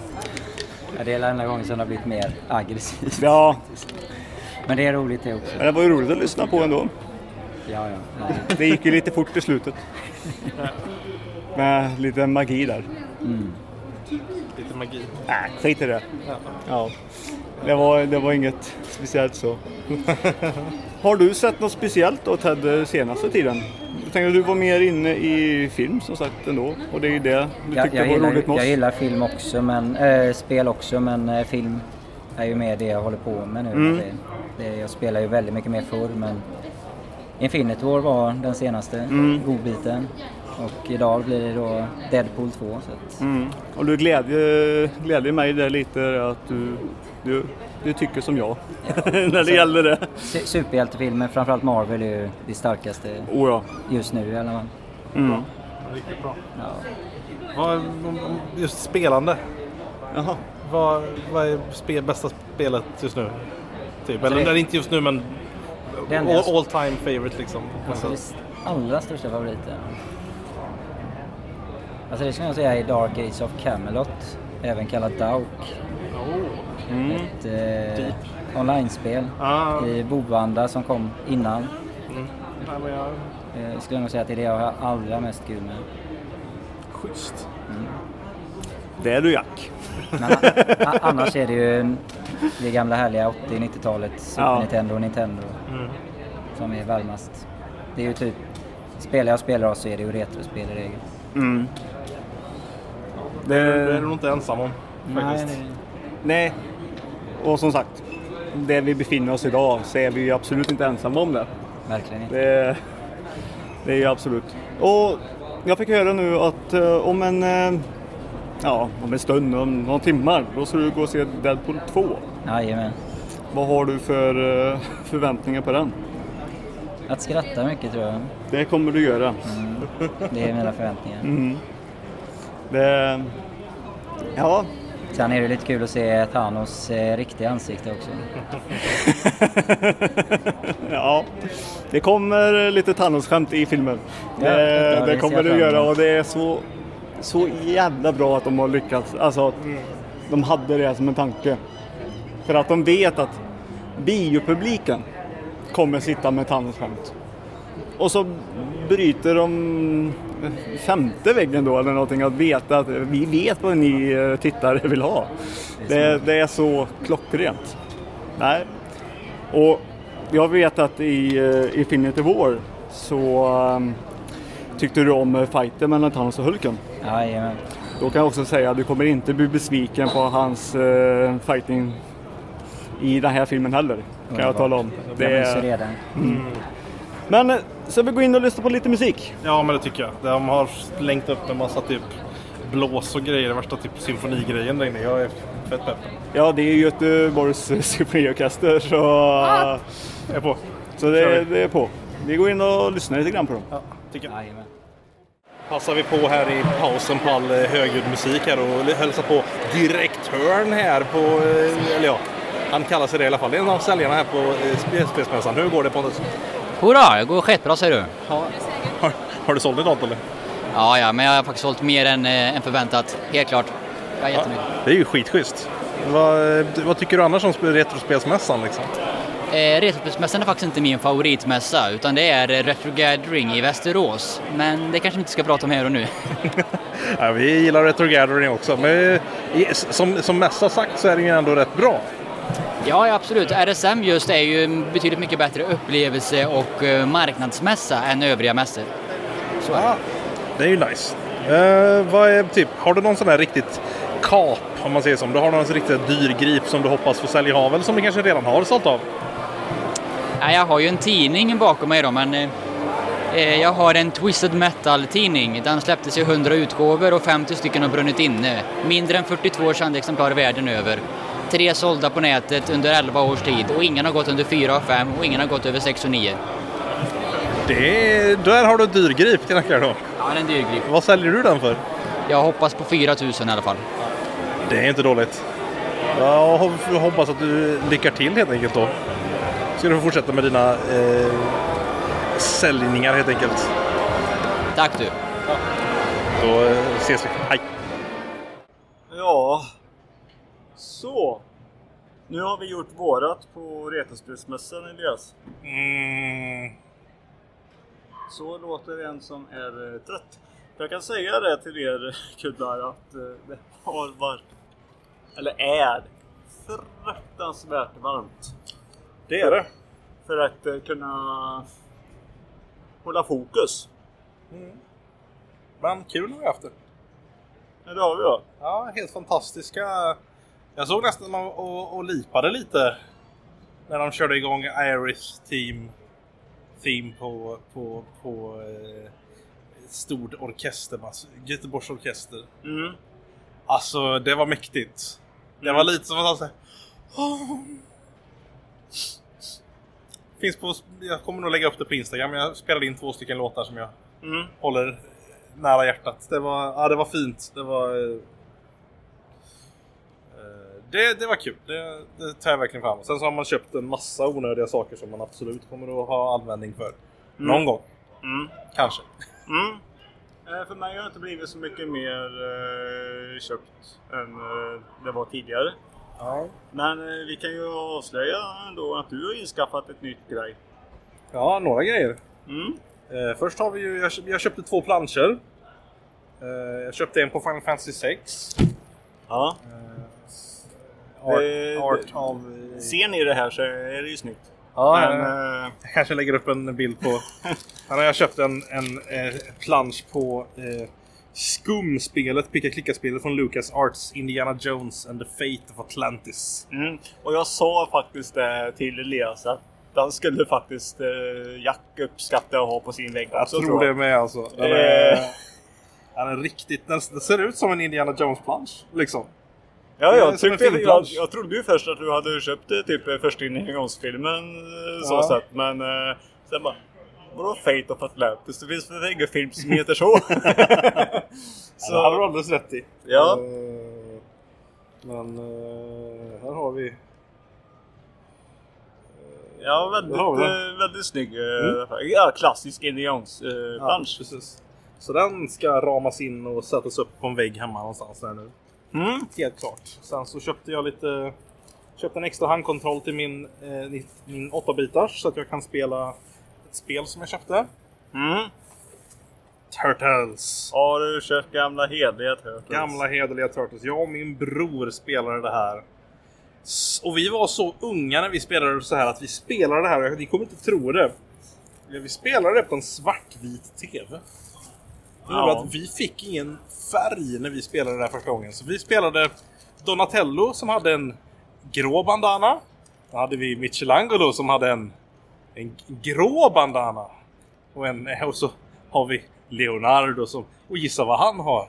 Ja, det är den enda gången som det har blivit mer aggressivt. Ja, Men det är roligt det också. men det var ju roligt att lyssna på ändå. Ja, ja. Nej. Det gick ju lite fort i slutet. Med lite magi där. Lite magi. Nej, skit i det. Ja. Det var, det var inget speciellt så. (laughs) Har du sett något speciellt då Ted senaste tiden? Jag tänkte att du var mer inne i film som sagt ändå. Och det är ju det du Jag, tyckte jag, var gillar, roligt med oss. jag gillar film också, men, äh, spel också, men äh, film är ju mer det jag håller på med nu. Mm. Det, det, jag spelar ju väldigt mycket mer förr, men Infinity War var den senaste Mm. godbiten. Och idag blir det då Deadpool 2. Så att, Mm. Och du glädjer, glädjer mig där lite att du, du, du tycker som jag. (laughs) När det gäller det. su- Superhjältefilmer, framförallt Marvel, är ju det starkaste Oh ja. just nu i alla fall. Mm. Riktigt bra. Ja. Just spelande. Jaha. Vad, vad är spe, bästa spelet just nu? Typ. Alltså Eller det- inte just nu men all, jag- all time favorite liksom. Alltså, det allra största favoriten? Alltså det skulle jag säga är Dark Age of Camelot, även kallat Dauk. Mm. Ett eh, online-spel Ah. i bovanda som kom innan. Mm. Nej, men jag... Eh, skulle jag nog säga att det är det jag har allra mest kul med. Schysst. Det är du Jack. Men annars är det ju det gamla härliga 80-90-talet, Super Ja. Nintendo och Nintendo Mm. som är varmast. Det är ju typ, spelar jag spelar av så är det ju retrospel i regel. Mm. Det är Det, du nog inte ensam om. Nej, Faktiskt. det, nej. Och som sagt, där vi befinner oss idag så är vi ju absolut inte ensamma om det. verkligen inte. Det, det är ju absolut. Och jag fick höra nu att eh, om en, eh, ja, om en stund, om några timmar, då ska du gå och se Deadpool 2. Jajamän. Vad har du för eh, förväntningar på den? Att skratta mycket tror jag. Det kommer du göra. Det är mina förväntningar. Mm. Det, ja, Sen är det lite kul att se Thanos eh, riktiga ansikte också. (laughs) ja, det kommer lite Thanos-skämt i filmen. Ja, Det, det det kommer det göra och det är så, så jävla bra att de har lyckats. Alltså att de hade det som en tanke. För att de vet att biopubliken kommer sitta med Thanos-skämt. Och så bryter de femte väggen då eller någonting att veta att vi vet vad ni eh, tittare vill ha. Det, det är så klockrent. Nej. Och jag vet att i uh, Infinity War så ehm, tyckte du om uh, fighten mellan Thanos och Hulken. Jajamän. Då kan jag också säga att du kommer inte bli besviken på hans eh, fighting i den här filmen heller. Kan jag tala om. Det Det är... så är... Men eh, ska vi gå in och lyssna på lite musik? Ja, men det tycker jag. De har slängt upp en massa typ blås och grejer. Det värsta typ symfonigrejen där inne. Jag är fett pepp. Ja, det är Göteborgs eh, (laughs) symfoniorkester så, Jag är på. så det, vi. det är på. Vi går in och lyssnar lite grann på dem. Ja, tycker jag. Jajamän. Passar vi på här i pausen på all eh, högljudd musik här och hälsar på direktören här på, eller ja, han kallar sig det i alla fall. Det är en av säljarna här på Spelspelsmässan. Hur går det Pontus? Hurra, det går skitbra säger du. Har, har du sålt något eller? Ja, ja, men jag har faktiskt sålt mer än, eh, än förväntat. Helt klart. Jag är jättenöjd. Det är ju skitschysst. Vad, vad tycker du annars om sp- Retrospelsmässan liksom? Eh, Retrospelsmässan är faktiskt inte min favoritmässa, utan det är Retro Gathering i Västerås. Men det kanske vi inte ska prata om här och nu. (laughs) Ja, vi gillar Retro Gathering också, men eh, som, som mässa sagt så är den ju ändå rätt bra. Ja, absolut. RSM just är ju en betydligt mycket bättre upplevelse och eh, marknadsmässa än övriga mässor. Så är det. Det är ju nice. Eh, vad är, typ, har du någon sån här riktigt kap, om man säger så? Du har någon riktigt dyr grip som du hoppas få sälja av eller som du kanske redan har sålt av? Ja, jag har ju en tidning bakom mig då, men eh, eh, jag har en Twisted Metal-tidning. Den släpptes i 100 utgåvor och 50 stycken har brunnit inne. Mindre än 42 kända exemplar världen över. Tre sålda på nätet under 11 års tid och ingen har gått under 4 och 5 och ingen har gått över 6 och 9. Det är, där har du dyr grip till knackar då. Ja, det är en dyr grip. Vad säljer du den för? Jag hoppas på 4 000 i alla fall. Det är inte dåligt. Jag ho- hoppas att du lyckar till helt enkelt då. Ska du få fortsätta med dina eh, säljningar helt enkelt. Tack du. Då eh, ses vi. Hej! Nu har vi gjort vårat på Retrospelsmässan Elias. Mm. Så låter en som är eh, trött. Jag kan säga det till er (laughs) kuddar att eh, det har varit, eller är, fruktansvärt varmt. Det är det. För att eh, kunna hålla fokus. Men kul har vi haft det. Ja, det har vi då. Ja, helt fantastiska. Jag såg nästan man och, och lipade lite när de körde igång Irish Team Theme på, på, på eh, stor orkester, Göteborgs orkester. Mm. Alltså, det var mäktigt. Det var lite som att säga. Finns på, jag kommer nog lägga upp det på Instagram. Jag spelade in två stycken låtar som jag Mm. håller nära hjärtat. Det var, ja, det var fint. Det var... Det, det var kul. Det, det tar jag verkligen fram. Sen så har man köpt en massa onödiga saker som man absolut kommer att ha användning för. Någon gång. Mm. Kanske. Mm. Eh, För mig har det inte blivit så mycket mer eh, köpt än eh, det var tidigare. Men eh, vi kan ju avslöja ändå att du har inskaffat ett nytt grej. Ja, några grejer. Mm. Först har vi ju, jag, jag köpte två planscher. Jag köpte en på Final Fantasy 6. Ja. Art, Det- art av... eh, Ser ni det här så är det ju snyggt. Ja, Men, eh, eh, jag kanske lägger upp en bild på... (laughs) Här har jag köpt en, en eh, plansch på eh, Skum-spelet, picka-klicka-spelet från Lucas Arts Indiana Jones and the Fate of Atlantis. Mm. Och jag sa faktiskt det till Elias att den skulle faktiskt eh, Jack uppskatta att ha på sin vägg Jag också, tror det med alltså. Den är, den är riktigt... Den, den ser ut som en Indiana Jones-plansch. Liksom. Ja, jag, tyckte, jag, jag trodde ju först att du hade köpt det typ eh, första Indiana-filmen så Ja. sett. Men eh, sen bara... Vadå Fate of Atlantis? Det finns väl ingen film som heter så? (laughs) Så. Det hade du alldeles rätt i. Ja. Eh, Men eh, här har vi... ja, väldigt, har vi eh, väldigt snygg. eh, Mm. Ja, klassisk Indians eh, Ja, precis. Så den ska ramas in och sättas upp på en vägg hemma någonstans där nu. Mm. Helt klart. Sen så köpte jag lite... Köpte en extra handkontroll till min, eh, min 8-bitars så att jag kan spela ett spel som jag köpte. Mm. Turtles! Har du köpt gamla hederliga Turtles? Gamla hederliga Turtles. Jag och min bror spelade det här. Och vi var så unga när vi spelade så här att vi spelade det här, ni kommer inte tro det. Vi spelade det på en svartvit TV. Gjorde Ja. att vi fick ingen färg när vi spelade det här första gången. Så vi spelade Donatello som hade en grå bandana. Då hade vi Michelangelo som hade en, en grå bandana. Och, en, och så har vi Leonardo som... Och gissa vad han har?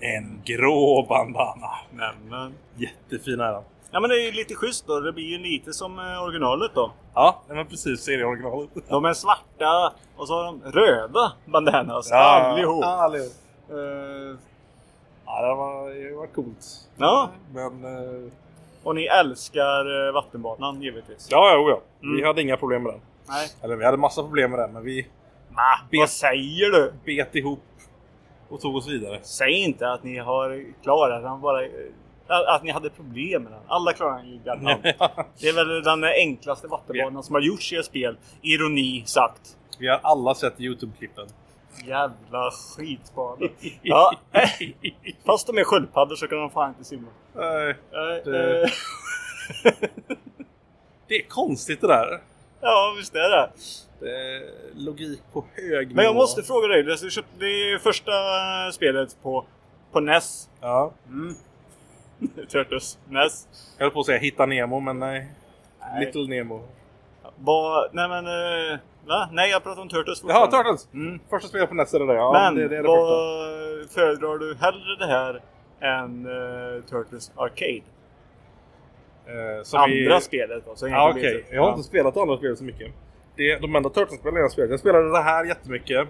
En grå bandana. Nämen. Jättefin är han. Ja men det är ju lite schysst då. Det blir ju lite som eh, originalet då. Ja, men precis. Serieoriginalet. (laughs) De är svarta och så har de röda bandanas. allihop. Ja, allihop. Eh, Ja, det var, det var coolt. ja. Men... eh, Och ni älskar vattenbanan givetvis. Ja, jo, ja. Vi Mm. hade inga problem med den. Nej. Eller vi hade massa problem med den, men vi Va? Bet- Vad säger du? bet ihop och tog oss vidare. Säg inte att ni har klarat den bara... eh, Att ni hade problem med den. Alla klarar ju galant. Det är väl den enklaste vattenbanan som har gjorts i ett spel. Ironi sagt. Vi har alla sett Youtube-klippen. Jävla skitbana. (laughs) Ja. Fast de är sköldpaddor så kan de fan inte simma. Nej, Eh, Det- eh, (laughs) Det är konstigt det där. Ja, visst är det. Det är logik på hög Men jag nivå. måste fråga dig. Det är första spelet på, på NES. Ja. Mm. (laughs) Turtles. NES. Jag höll på att säga Hitta Nemo, men nej. Nej. Little Nemo. Vad... Nej men... eh, Va? Nej, jag pratar om Turtles Jaha. Turtles! Mm. Första spelet på NES är det där. Ja, men det, det är det vad föredrar du hellre det här än eh, Turtles Arcade? Som Andra i- spelet då? Ja, okej. blir- Jag har inte spelat andra spel så mycket. Det, de enda Turtles-spelen jag spelat. Jag spelade det här jättemycket.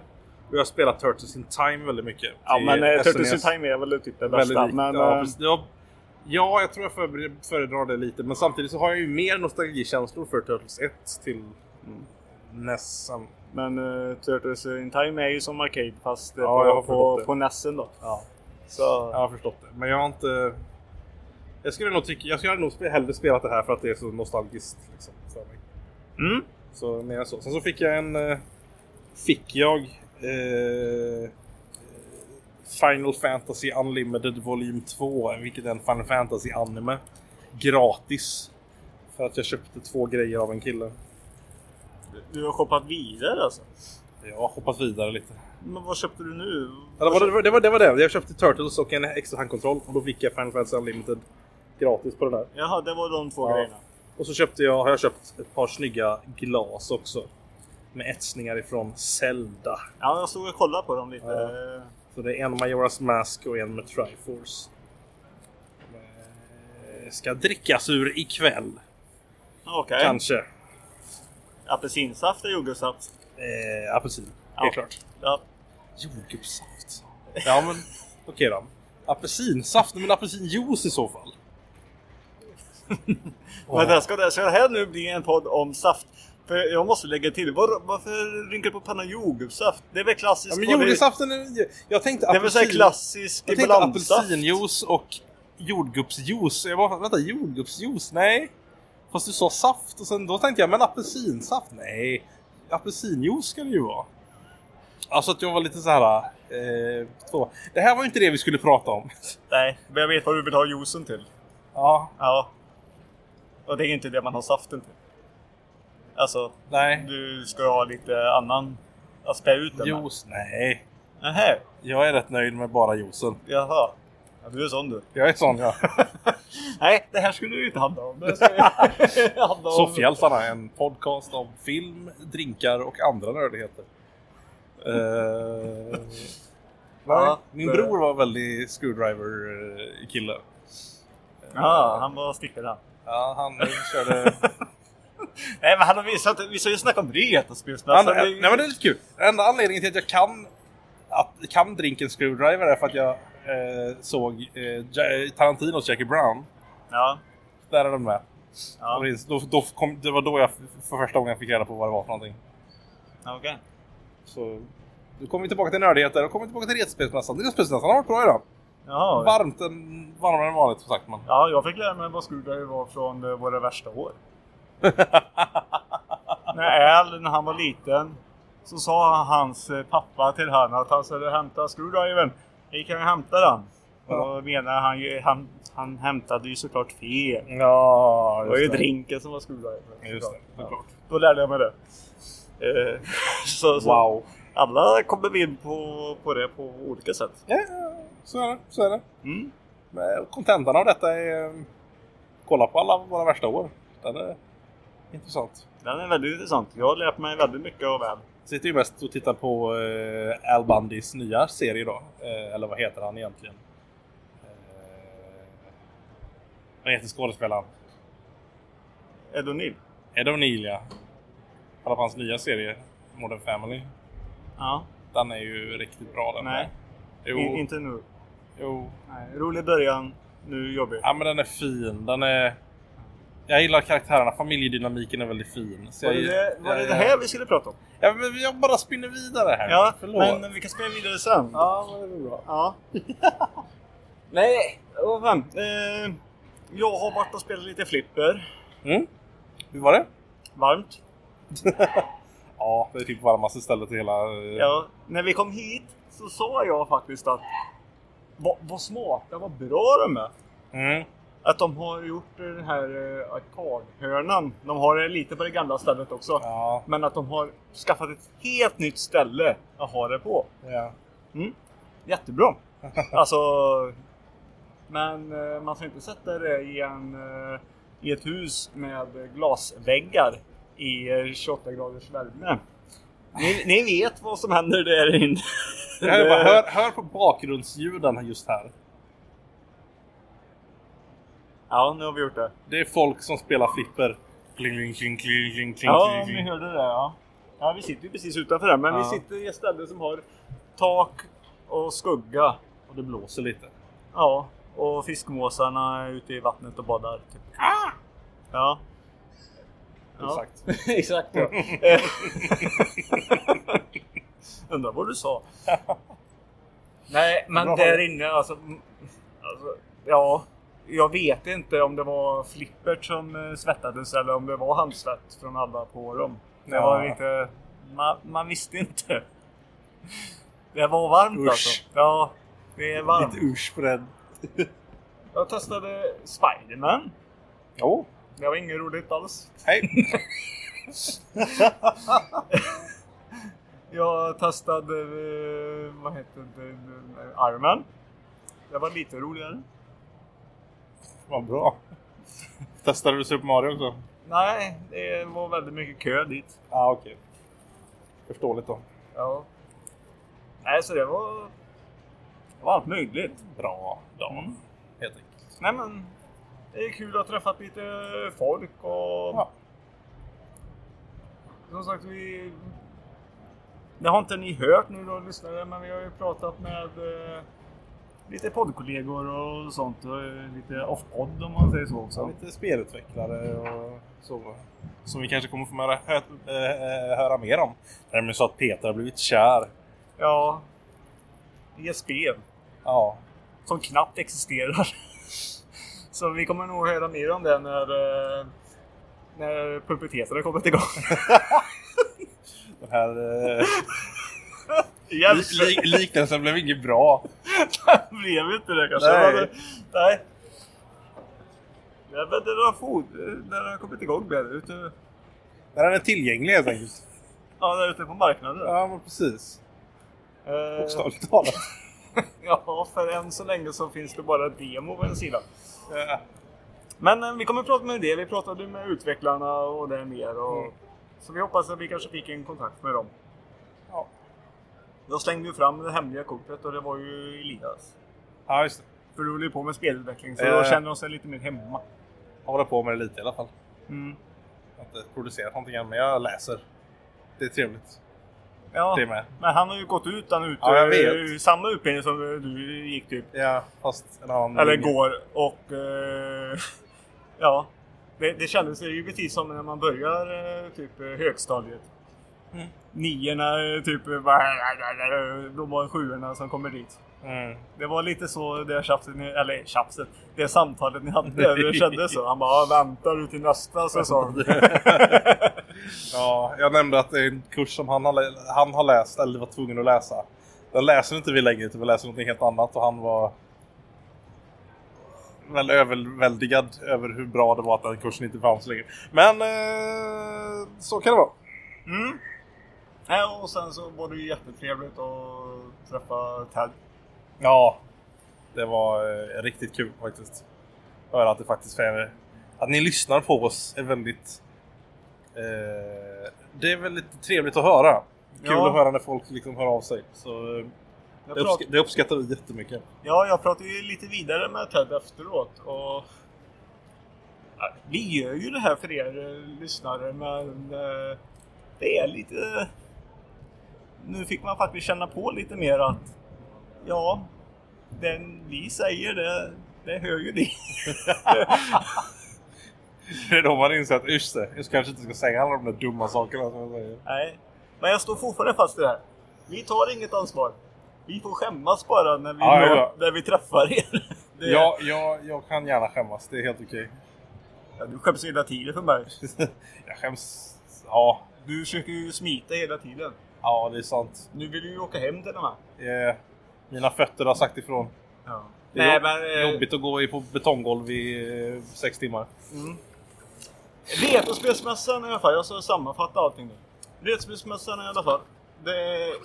Och jag har spelat Turtles in Time väldigt mycket. Ja, men eh, Turtles in SNES. Time är väl typ det Väldigt bästa. likt. Men, ja, precis. ja, ja, jag tror jag föredrar- det lite. Men samtidigt så har jag ju mer nostalgikänslor för Turtles 1 till NES. än- men eh, Turtles in Time är ju som Arcade fast Ja, jag har på, på, det. på NESen då. Ja. Så... Jag har förstått det. Men jag har inte... Jag skulle nog tycka... Jag skulle nog hellre spelat det här för att det är så nostalgiskt liksom, för mig. Mm. Så mer så. Sen så fick jag en... eh, fick jag eh, Final Fantasy Unlimited Volym 2, vilket är en Final Fantasy anime. Gratis. För att jag köpte två grejer av en kille. Du har shoppat vidare alltså? Jag har hoppat vidare lite. Men vad köpte du nu? Ja, det, var, det, var, det, var, det var det. Jag köpte Turtles och en extra handkontroll och då fick jag Final Fantasy Unlimited gratis på den där. Jaha, det var de två Ja. grejerna. Och så köpte jag, har jag köpt ett par snygga glas också. Med etsningar ifrån Zelda. Ja, jag stod och kollade på dem lite. Ja. Så det är en Majoras Mask och en med Triforce. Eh, Ska drickas ur ikväll. Okej. Kanske. Apelsinsaft eller jordgubbssaft? Eh, apelsin. Ja. Helt klart. Ja. Jordgubbssaft. Ja men (laughs) okej då. Apelsinsaft, men apelsinjuice i så fall. (laughs) Men det ska, det, ska det här nu bli en podd om saft? För jag måste lägga till, var, varför rynkar du på pannan jordgubbssaft? Det är väl klassiskt? Ja, men jordgubbssaften är... Jag tänkte Det är väl så här apelsin- klassisk Jag tänkte apelsinjuice och jordgubbsjuice. Jag bara, vänta, jordgubbsjuice? Nej. Fast du sa saft och sen då tänkte jag, men apelsinsaft? Nej. Apelsinjuice ska det ju vara. Alltså att jag var lite så här. Eh, två. Det här var ju inte det vi skulle prata om. (laughs) Nej, men jag vet vad du vill ha juicen till. Ja. Ja. Och det är inte det man har saften till. Alltså, Nej. du ska ha lite annan att spä ut den. Juice? Nej. Nähä, Jag är rätt nöjd med bara juicen. jaha. Ja, du är sån du. Jag är sån ja. (laughs) Nej, det här skulle du inte handla om. Det (laughs) handla om... Soffhjältarna, en podcast om film, drinkar och andra nördigheter. Uh, Ja, min det- bror var väldigt screwdriver-kille. Ja, han var stickare han. Ja, han körde... (laughs) (laughs) Nej, men han har visat... Vi ska ju snacka om Han, retrospelsmässan. nej men det är lite kul. Enda anledningen till att jag kan, att, kan drinken screwdriver är för att jag eh, såg eh, Tarantinos Jackie Brown. Ja. Där är den med. Ja. Det, då, då kom, det var då jag för första gången fick reda på vad det var för någonting. Okej. Så nu kommer vi tillbaka till nördigheter och kommer tillbaka till Retrospelsmässan. Retrospelsmässan har varit bra idag. Jaha. Varmt än, varmare än vanligt som sagt man. Ja, jag fick lära mig vad screwdriver var från eh, våra värsta år. (laughs) när Al, när han var liten, så sa hans eh, pappa till honom att han skulle hämta screwdrivern. Vi kan ju hämta den. Och då menar han ju, han, han hämtade ju såklart fel. Ja, Det var ju det. drinken som var screwdriver. Just det, såklart. Då lärde jag mig det. Eh, (laughs) så, så Wow. Alla kommer vi in på, på det på olika sätt. Ja, ja, så är det. Så är det. Mm. Men Kontentan av detta är... eh, Kolla på alla våra värsta år. Den är intressant. Den är väldigt intressant. Jag har lärt mig väldigt mycket av Al. Sitter ju mest och tittar på eh, Al Bundys nya serie då. Eh, eller vad heter han egentligen? Eh, vad heter skådespelaren? Ed O'Neill. Ed O'Neill ja. Kolla på hans nya serie Modern Family. Ja. Den är ju riktigt bra den. Nej. Jo. I, inte nu. Jo. Nej. Rolig början. Nu jobbig. Ja men den är fin. Den är... Jag gillar karaktärerna. Familjedynamiken är väldigt fin. Så Var jag, det det, var det, jag- det här vi skulle prata om? Ja, men jag bara spinner vidare här. Ja, Förlåt. men vi kan spela vidare sen. Ja, men det är bra. Ja. (laughs) Nej, vad fan. Eh, jag har varit och spelat lite flipper. Mm. Hur var det? Varmt. (laughs) Ja, det är typ varmaste stället i hela... eh, Ja, när vi kom hit så sa jag faktiskt att vad, vad smarta, vad bra de är. Mm. Att de har gjort den här eh, arkadhörnan. De har det lite på det gamla stället också. Ja. Men att de har skaffat ett helt nytt ställe att ha det på. Ja. Mm. Jättebra. (laughs) Alltså... Men eh, man ska inte sätta det i, en, eh, i ett hus med glasväggar i eh, 28 graders värme. Ni, ni vet vad som händer där inne. Jag (laughs) bara, hör, hör på bakgrundsljuden just här. Ja, nu har vi gjort det. Det är folk som spelar flipper. Kling, kling, kling, kling, kling, kling, Ja, kling, ni hörde det ja. Ja, vi sitter ju precis utanför här, men Ja. vi sitter i ett ställe som har tak och skugga. Och det blåser lite. Ja, och fiskmåsarna är ute i vattnet och badar. Typ. Ja. Ja. Exakt. (laughs) Exakt ja. Eh, (laughs) Undrar vad du sa. (laughs) Nej, men Bra. där inne alltså, mm, alltså... Ja. Jag vet inte om det var Flippert som eh, svettades eller om det var handsvett från alla på dem. Det var inte... man, man visste inte. Det var varmt Usch. alltså. Ja, det är varmt. Lite usch på den. (laughs) Jag testade Spiderman. Jo. Det var inget roligt alls. Hej. (laughs) Jag testade, eh, vad heter det, eh, Iron Man. Det var lite roligare. Vad bra. Testade du Super Mario också? Nej, det var väldigt mycket kö dit. Ja, ah, okej. Förståeligt då. Ja. Nej, så det var... Det var allt möjligt. Bra dag. Mm. Helt enkelt. Nej men, det är kul att ha träffat lite folk och... Ja. Som sagt, vi... Det har inte ni hört nu då, lyssnare, men vi har ju pratat med eh, lite poddkollegor och sånt. Och eh, lite off-podd om man säger så också. Lite spelutvecklare och så. Som vi kanske kommer få höra, hö, äh, höra mer om. Det är nämligen så att Peter har blivit kär. Ja. I ett spel. Ja. Som knappt existerar. (laughs) Så vi kommer nog höra mer om det när, eh, när puberteten har kommit igång. (laughs) Den här eh, (laughs) liknelsen blev inget bra. (laughs) Det blev inte det kanske. Nej. Men, nej. Men den har fot... Den har kommit igång med det. Ute, När den är tillgänglig helt enkelt. ja, där ute på marknaden. Ja, men precis. Eh, Bokstavligt talat. (laughs) ja, för än så länge så finns det bara demo på en sida. Men eh, vi kommer att prata med det. Vi pratade med utvecklarna och det mer. Och, Mm. Så vi hoppas att vi kanske fick en kontakt med dem. Ja. Jag slängde ju fram det hemliga kortet och det var ju Elias. ja, just det. För du håller ju på med spelutveckling så Eh. då känner de sig lite mer hemma. Jag håller på med det lite i alla fall. Mm. Jag har inte producerat någonting än, men jag läser. Det är trevligt. Ja, Det med. men han har ju gått ut han ut Ja, samma utbildning som du gick typ. Ja, fast en annan... Eller linje. går och eh, (laughs) ja. Det, det kändes ju precis som när man börjar eh, typ högstadiet. Mm. Niorna typ bara, de var sjuorna som kommer dit. Mm. Det var lite så det tjafset, eller tjafset, det samtalet ni hade. Det kändes så. Han bara, "Ja, vänta du till nästa säsong. (laughs) Ja, jag nämnde att det är en kurs som han har, han har läst, eller var tvungen att läsa. Den läser inte vi längre, utan vi läser någonting helt annat och han var väl överväldigad över hur bra det var att den kursen inte fanns längre. Men eh, så kan det vara. Mm. Ja, och sen så var det ju jättetrevligt att träffa Ted. Ja, det var eh, riktigt kul faktiskt. Höra att det faktiskt är, att ni lyssnar på oss är väldigt eh, det är väldigt trevligt att höra. Kul Ja. att höra när folk liksom hör av sig. Så eh, det, uppsk- det uppskattar vi jättemycket. Ja, jag pratade ju lite vidare med Ted efteråt och... Vi gör ju det här för er eh, lyssnare men eh, det är lite... Nu fick man faktiskt känna på lite mer att ja, den vi säger det, det hör ju ni. (laughs) Det är då man inser att just det, jag kanske inte ska säga alla de där dumma sakerna som jag säger. Nej, men jag står fortfarande fast i det här. Vi tar inget ansvar. Vi får skämmas bara när vi, Ja, ja, når- ja. när vi träffar er. (laughs) Det, Ja, jag, jag kan gärna skämmas, det är helt okej. ja, du skäms hela tiden för mig. (laughs) Jag skäms... Ja, Du försöker ju smita hela tiden. Ja det är sant. Nu vill du ju åka hem till och med. Eh, mina fötter har sagt ifrån. Ja. Det är Nej, men... eh, jobbigt att gå i på betonggolv i eh, sex timmar. Mm. Retrospelsmässan i alla fall, jag ska sammanfatta allting nu. Retrospelsmässan i alla fall.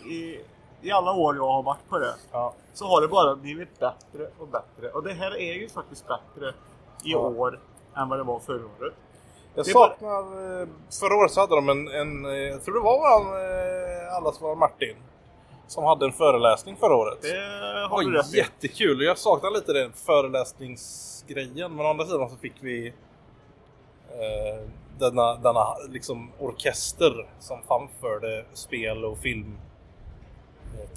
I, I alla år jag har varit på det Ja. så har det bara blivit bättre och bättre. Och det här är ju faktiskt bättre i Ja. år än vad det var förra året. Jag Det är bara- saknar... eh, Förra året så hade de en... en eh, jag tror det var våran, eh, allas vår Martin. Som hade en föreläsning förra året. Det har du var rätt jättekul. Jag saknar lite den föreläsningsgrejen. Men å andra sidan så fick vi eh, denna, denna liksom orkester som framförde spel och film eh.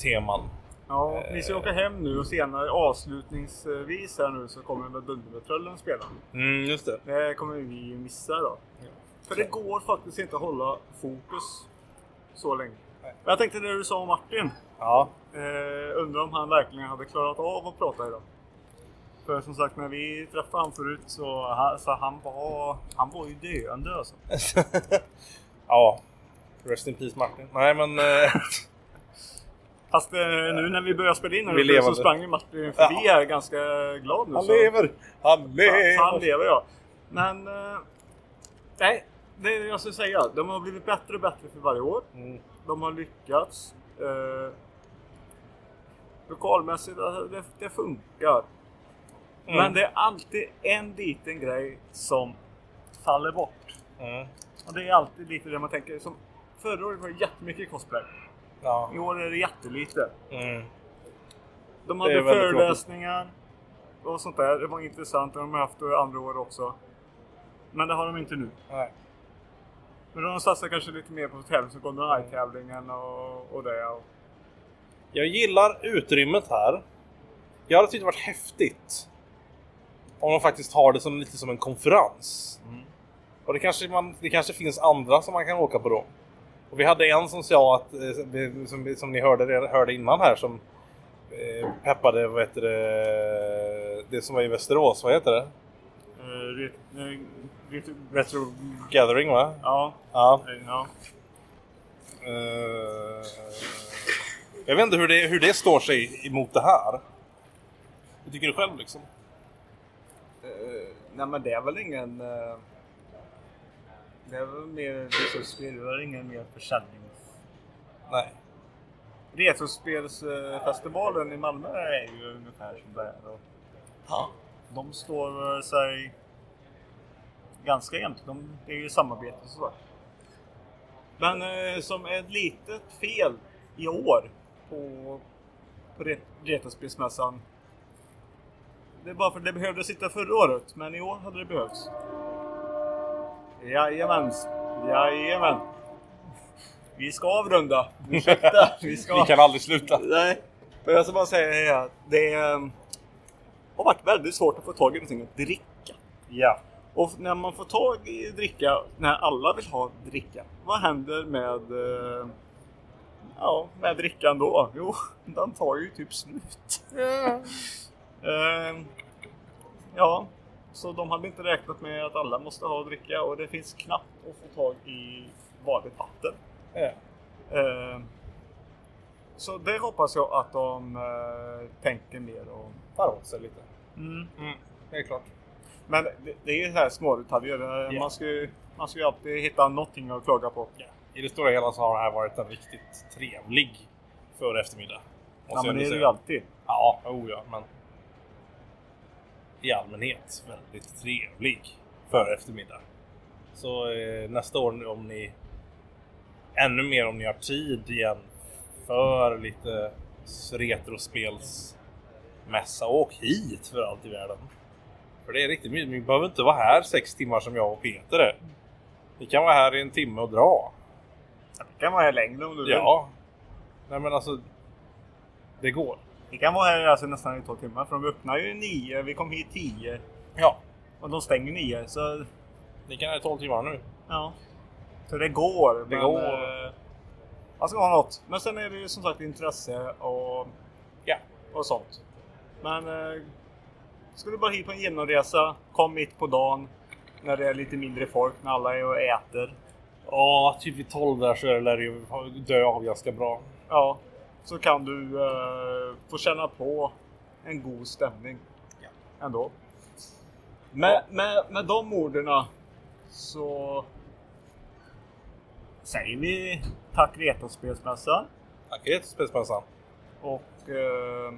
Ja, vi ska åka hem nu och senare avslutningsvis här nu så kommer väl Dundermetröllen spela. Mm, just det. Det kommer vi missa då. För det går faktiskt inte att hålla fokus så länge. Men jag tänkte det du sa om Martin. Ja. Eh, undrar om han verkligen hade klarat av att prata idag. För som sagt när vi träffade honom förut så, han, så han var han var ju döende alltså. (laughs) ja. Rest in peace Martin. Nej men... Eh, (laughs) Fast eh, nu när vi börjar spela in Vi så sprang ju Martin förbi här ganska glad nu. han så. lever! Han Ja, lever! han lever ja. Men... Eh, nej, det jag ska säga. De har blivit bättre och bättre för varje år. Mm. De har lyckats. Eh, lokalmässigt, alltså, det, det funkar. Mm. Men det är alltid en liten grej som faller bort. Mm. Och det är alltid lite det man tänker. Som förra året var det jättemycket cosplay. Ja. I år är det jättelite. Mm. De hade föreläsningar och sånt där. Det var intressant. Det har de haft det andra år också. Men det har de inte nu. Nej. Men de satsar kanske lite mer på tävling som Golden Eye-tävlingen och, och det. Och, Jag gillar utrymmet här. Jag hade tyckt det varit häftigt om de faktiskt har det som lite som en konferens. Och det kanske, man, det kanske finns andra som man kan åka på då. Och vi hade en som sa att, eh, som, som ni hörde, hörde innan här, som eh, peppade vad heter det, det som var i Västerås, vad heter det? eh, ret, ret, Retro Gathering va? ja, Ja. ja. Jag vet inte hur det, hur det står sig emot det här. Hur tycker du själv liksom? Nej men det är väl ingen... det väl mer resursspel. Det väl ingen mer försäljning. Nej. Retrospelsfestivalen i Malmö är ju ungefär som det är. Och Ja. de står sig ganska jämnt. De, det är ju samarbete och så. Men eh, som ett litet fel i år på, på Re- Retrospelsmässan. Det är bara för att det behövde sitta förra året, men i år hade det behövts. Jajamän, jajamän. Vi ska avrunda. Ursäkta, (laughs) vi ska... Vi kan aldrig sluta. Nej, men jag ska bara säga här. Det eh, har varit väldigt svårt att få tag i någonting att dricka. Ja. Och när man får tag i dricka, när alla vill ha dricka, vad händer med, eh, ja, med drickan då? Jo, den tar ju typ slut. Eh, ja, så de hade inte räknat med att alla måste ha dricka och det finns knappt att få tag i vanligt vatten. Ja. Eh, så det hoppas jag att de eh, tänker mer om. Tar åt sig lite. Mm. Mm, det är klart. Men det, det är ju så här små detaljer. Ja. Man, ska ju, man ska ju alltid hitta någonting att klaga på. I det stora hela så har det här varit en riktigt trevlig för eftermiddag. Ja, men det är det ju alltid. Ja, oh ja, men i allmänhet väldigt trevlig för eftermiddag. Så eh, nästa år om ni ännu mer om ni har tid igen för lite retrospelsmässa, åk hit för allt i världen. För det är riktigt mysigt. Ni behöver inte vara här sex timmar som jag och Peter är. Ni kan vara här i en timme och dra. Det kan vara här längre om du vill. Ja. Nej men alltså. Det går. Vi kan vara här alltså nästan i två timmar. För de öppnar ju nio. Vi kom hit tio. Ja. Och de stänger nio. Så Ni kan ha 12 timmar nu. ja. Så det går. Det men, går. Eh, man ska ha något. Men sen är det ju som sagt intresse och, Ja. och sånt. Men eh, ska du bara hit på en genomresa. Kom mitt på dagen. När det är lite mindre folk. När alla är och äter. Ja, typ vid 12 där så lär det ju dö av ganska bra. Ja. Så kan du eh, få känna på en god stämning. Ja. Ändå. Med, med, med de orden så säger vi tack Retrospelsmässan. Tack Retrospelsmässan. Och eh,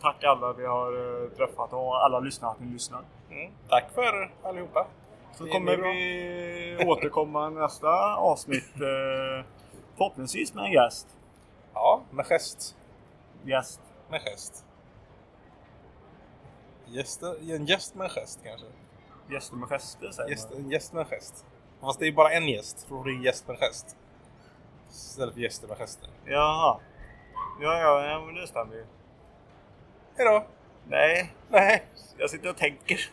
tack alla vi har eh, träffat och alla lyssnare att ni lyssnar. Mm. Tack för allihopa. Så Det kommer vi återkomma nästa avsnitt. Eh, förhoppningsvis med en gäst. Ja, med gest. Gäst. Med gest. Gäster, en gäst med en gest kanske. Gäster med gester säger Gäst, man. en gäst med en gest. Fast det är bara en gäst. För det är gäst med en gest. Istället för gäster med gester. Jaha. Ja, ja, ja, men det stämmer ju. Hejdå! Nej, Nej. jag sitter och tänker.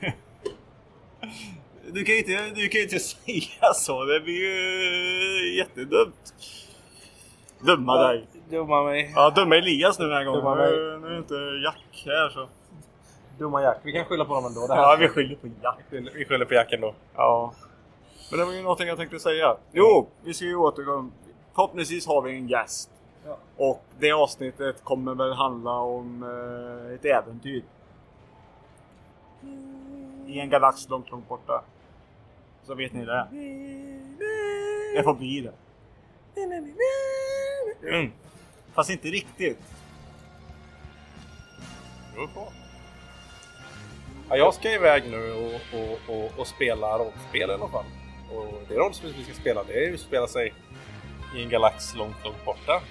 Du kan ju inte, du kan inte (laughs) säga så. Det blir ju jättedumt. Dumma dig. Dumma mig. Ja, dumma Elias nu den här gången. Nu, nu är inte Jack här så. Dumma Jack. Vi kan skylla på dem ändå. Det här. Ja, vi skyller på Jack. Vi skyller på Jack ändå. Ja. Men det var ju någonting jag tänkte säga. Jo, vi ska ju återkomma. förhoppningsvis har vi en gäst. Och det avsnittet kommer väl handla om eh, ett äventyr. I en galax långt, långt borta. Så vet ni det. Det får bli det. Mm. Fast inte riktigt. beror på. Ja, jag ska iväg nu och, och, och, och spela rollspel i alla fall. Och det rollspel vi ska spela det är ju att spela sig i en galax långt, långt borta.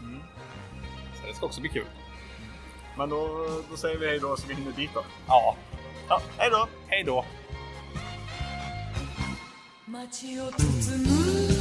Mm. Så det ska också bli kul. Men då, då säger vi hej då så vi hinner dit då. Ja, Ja, hej då! hej då! 街を包む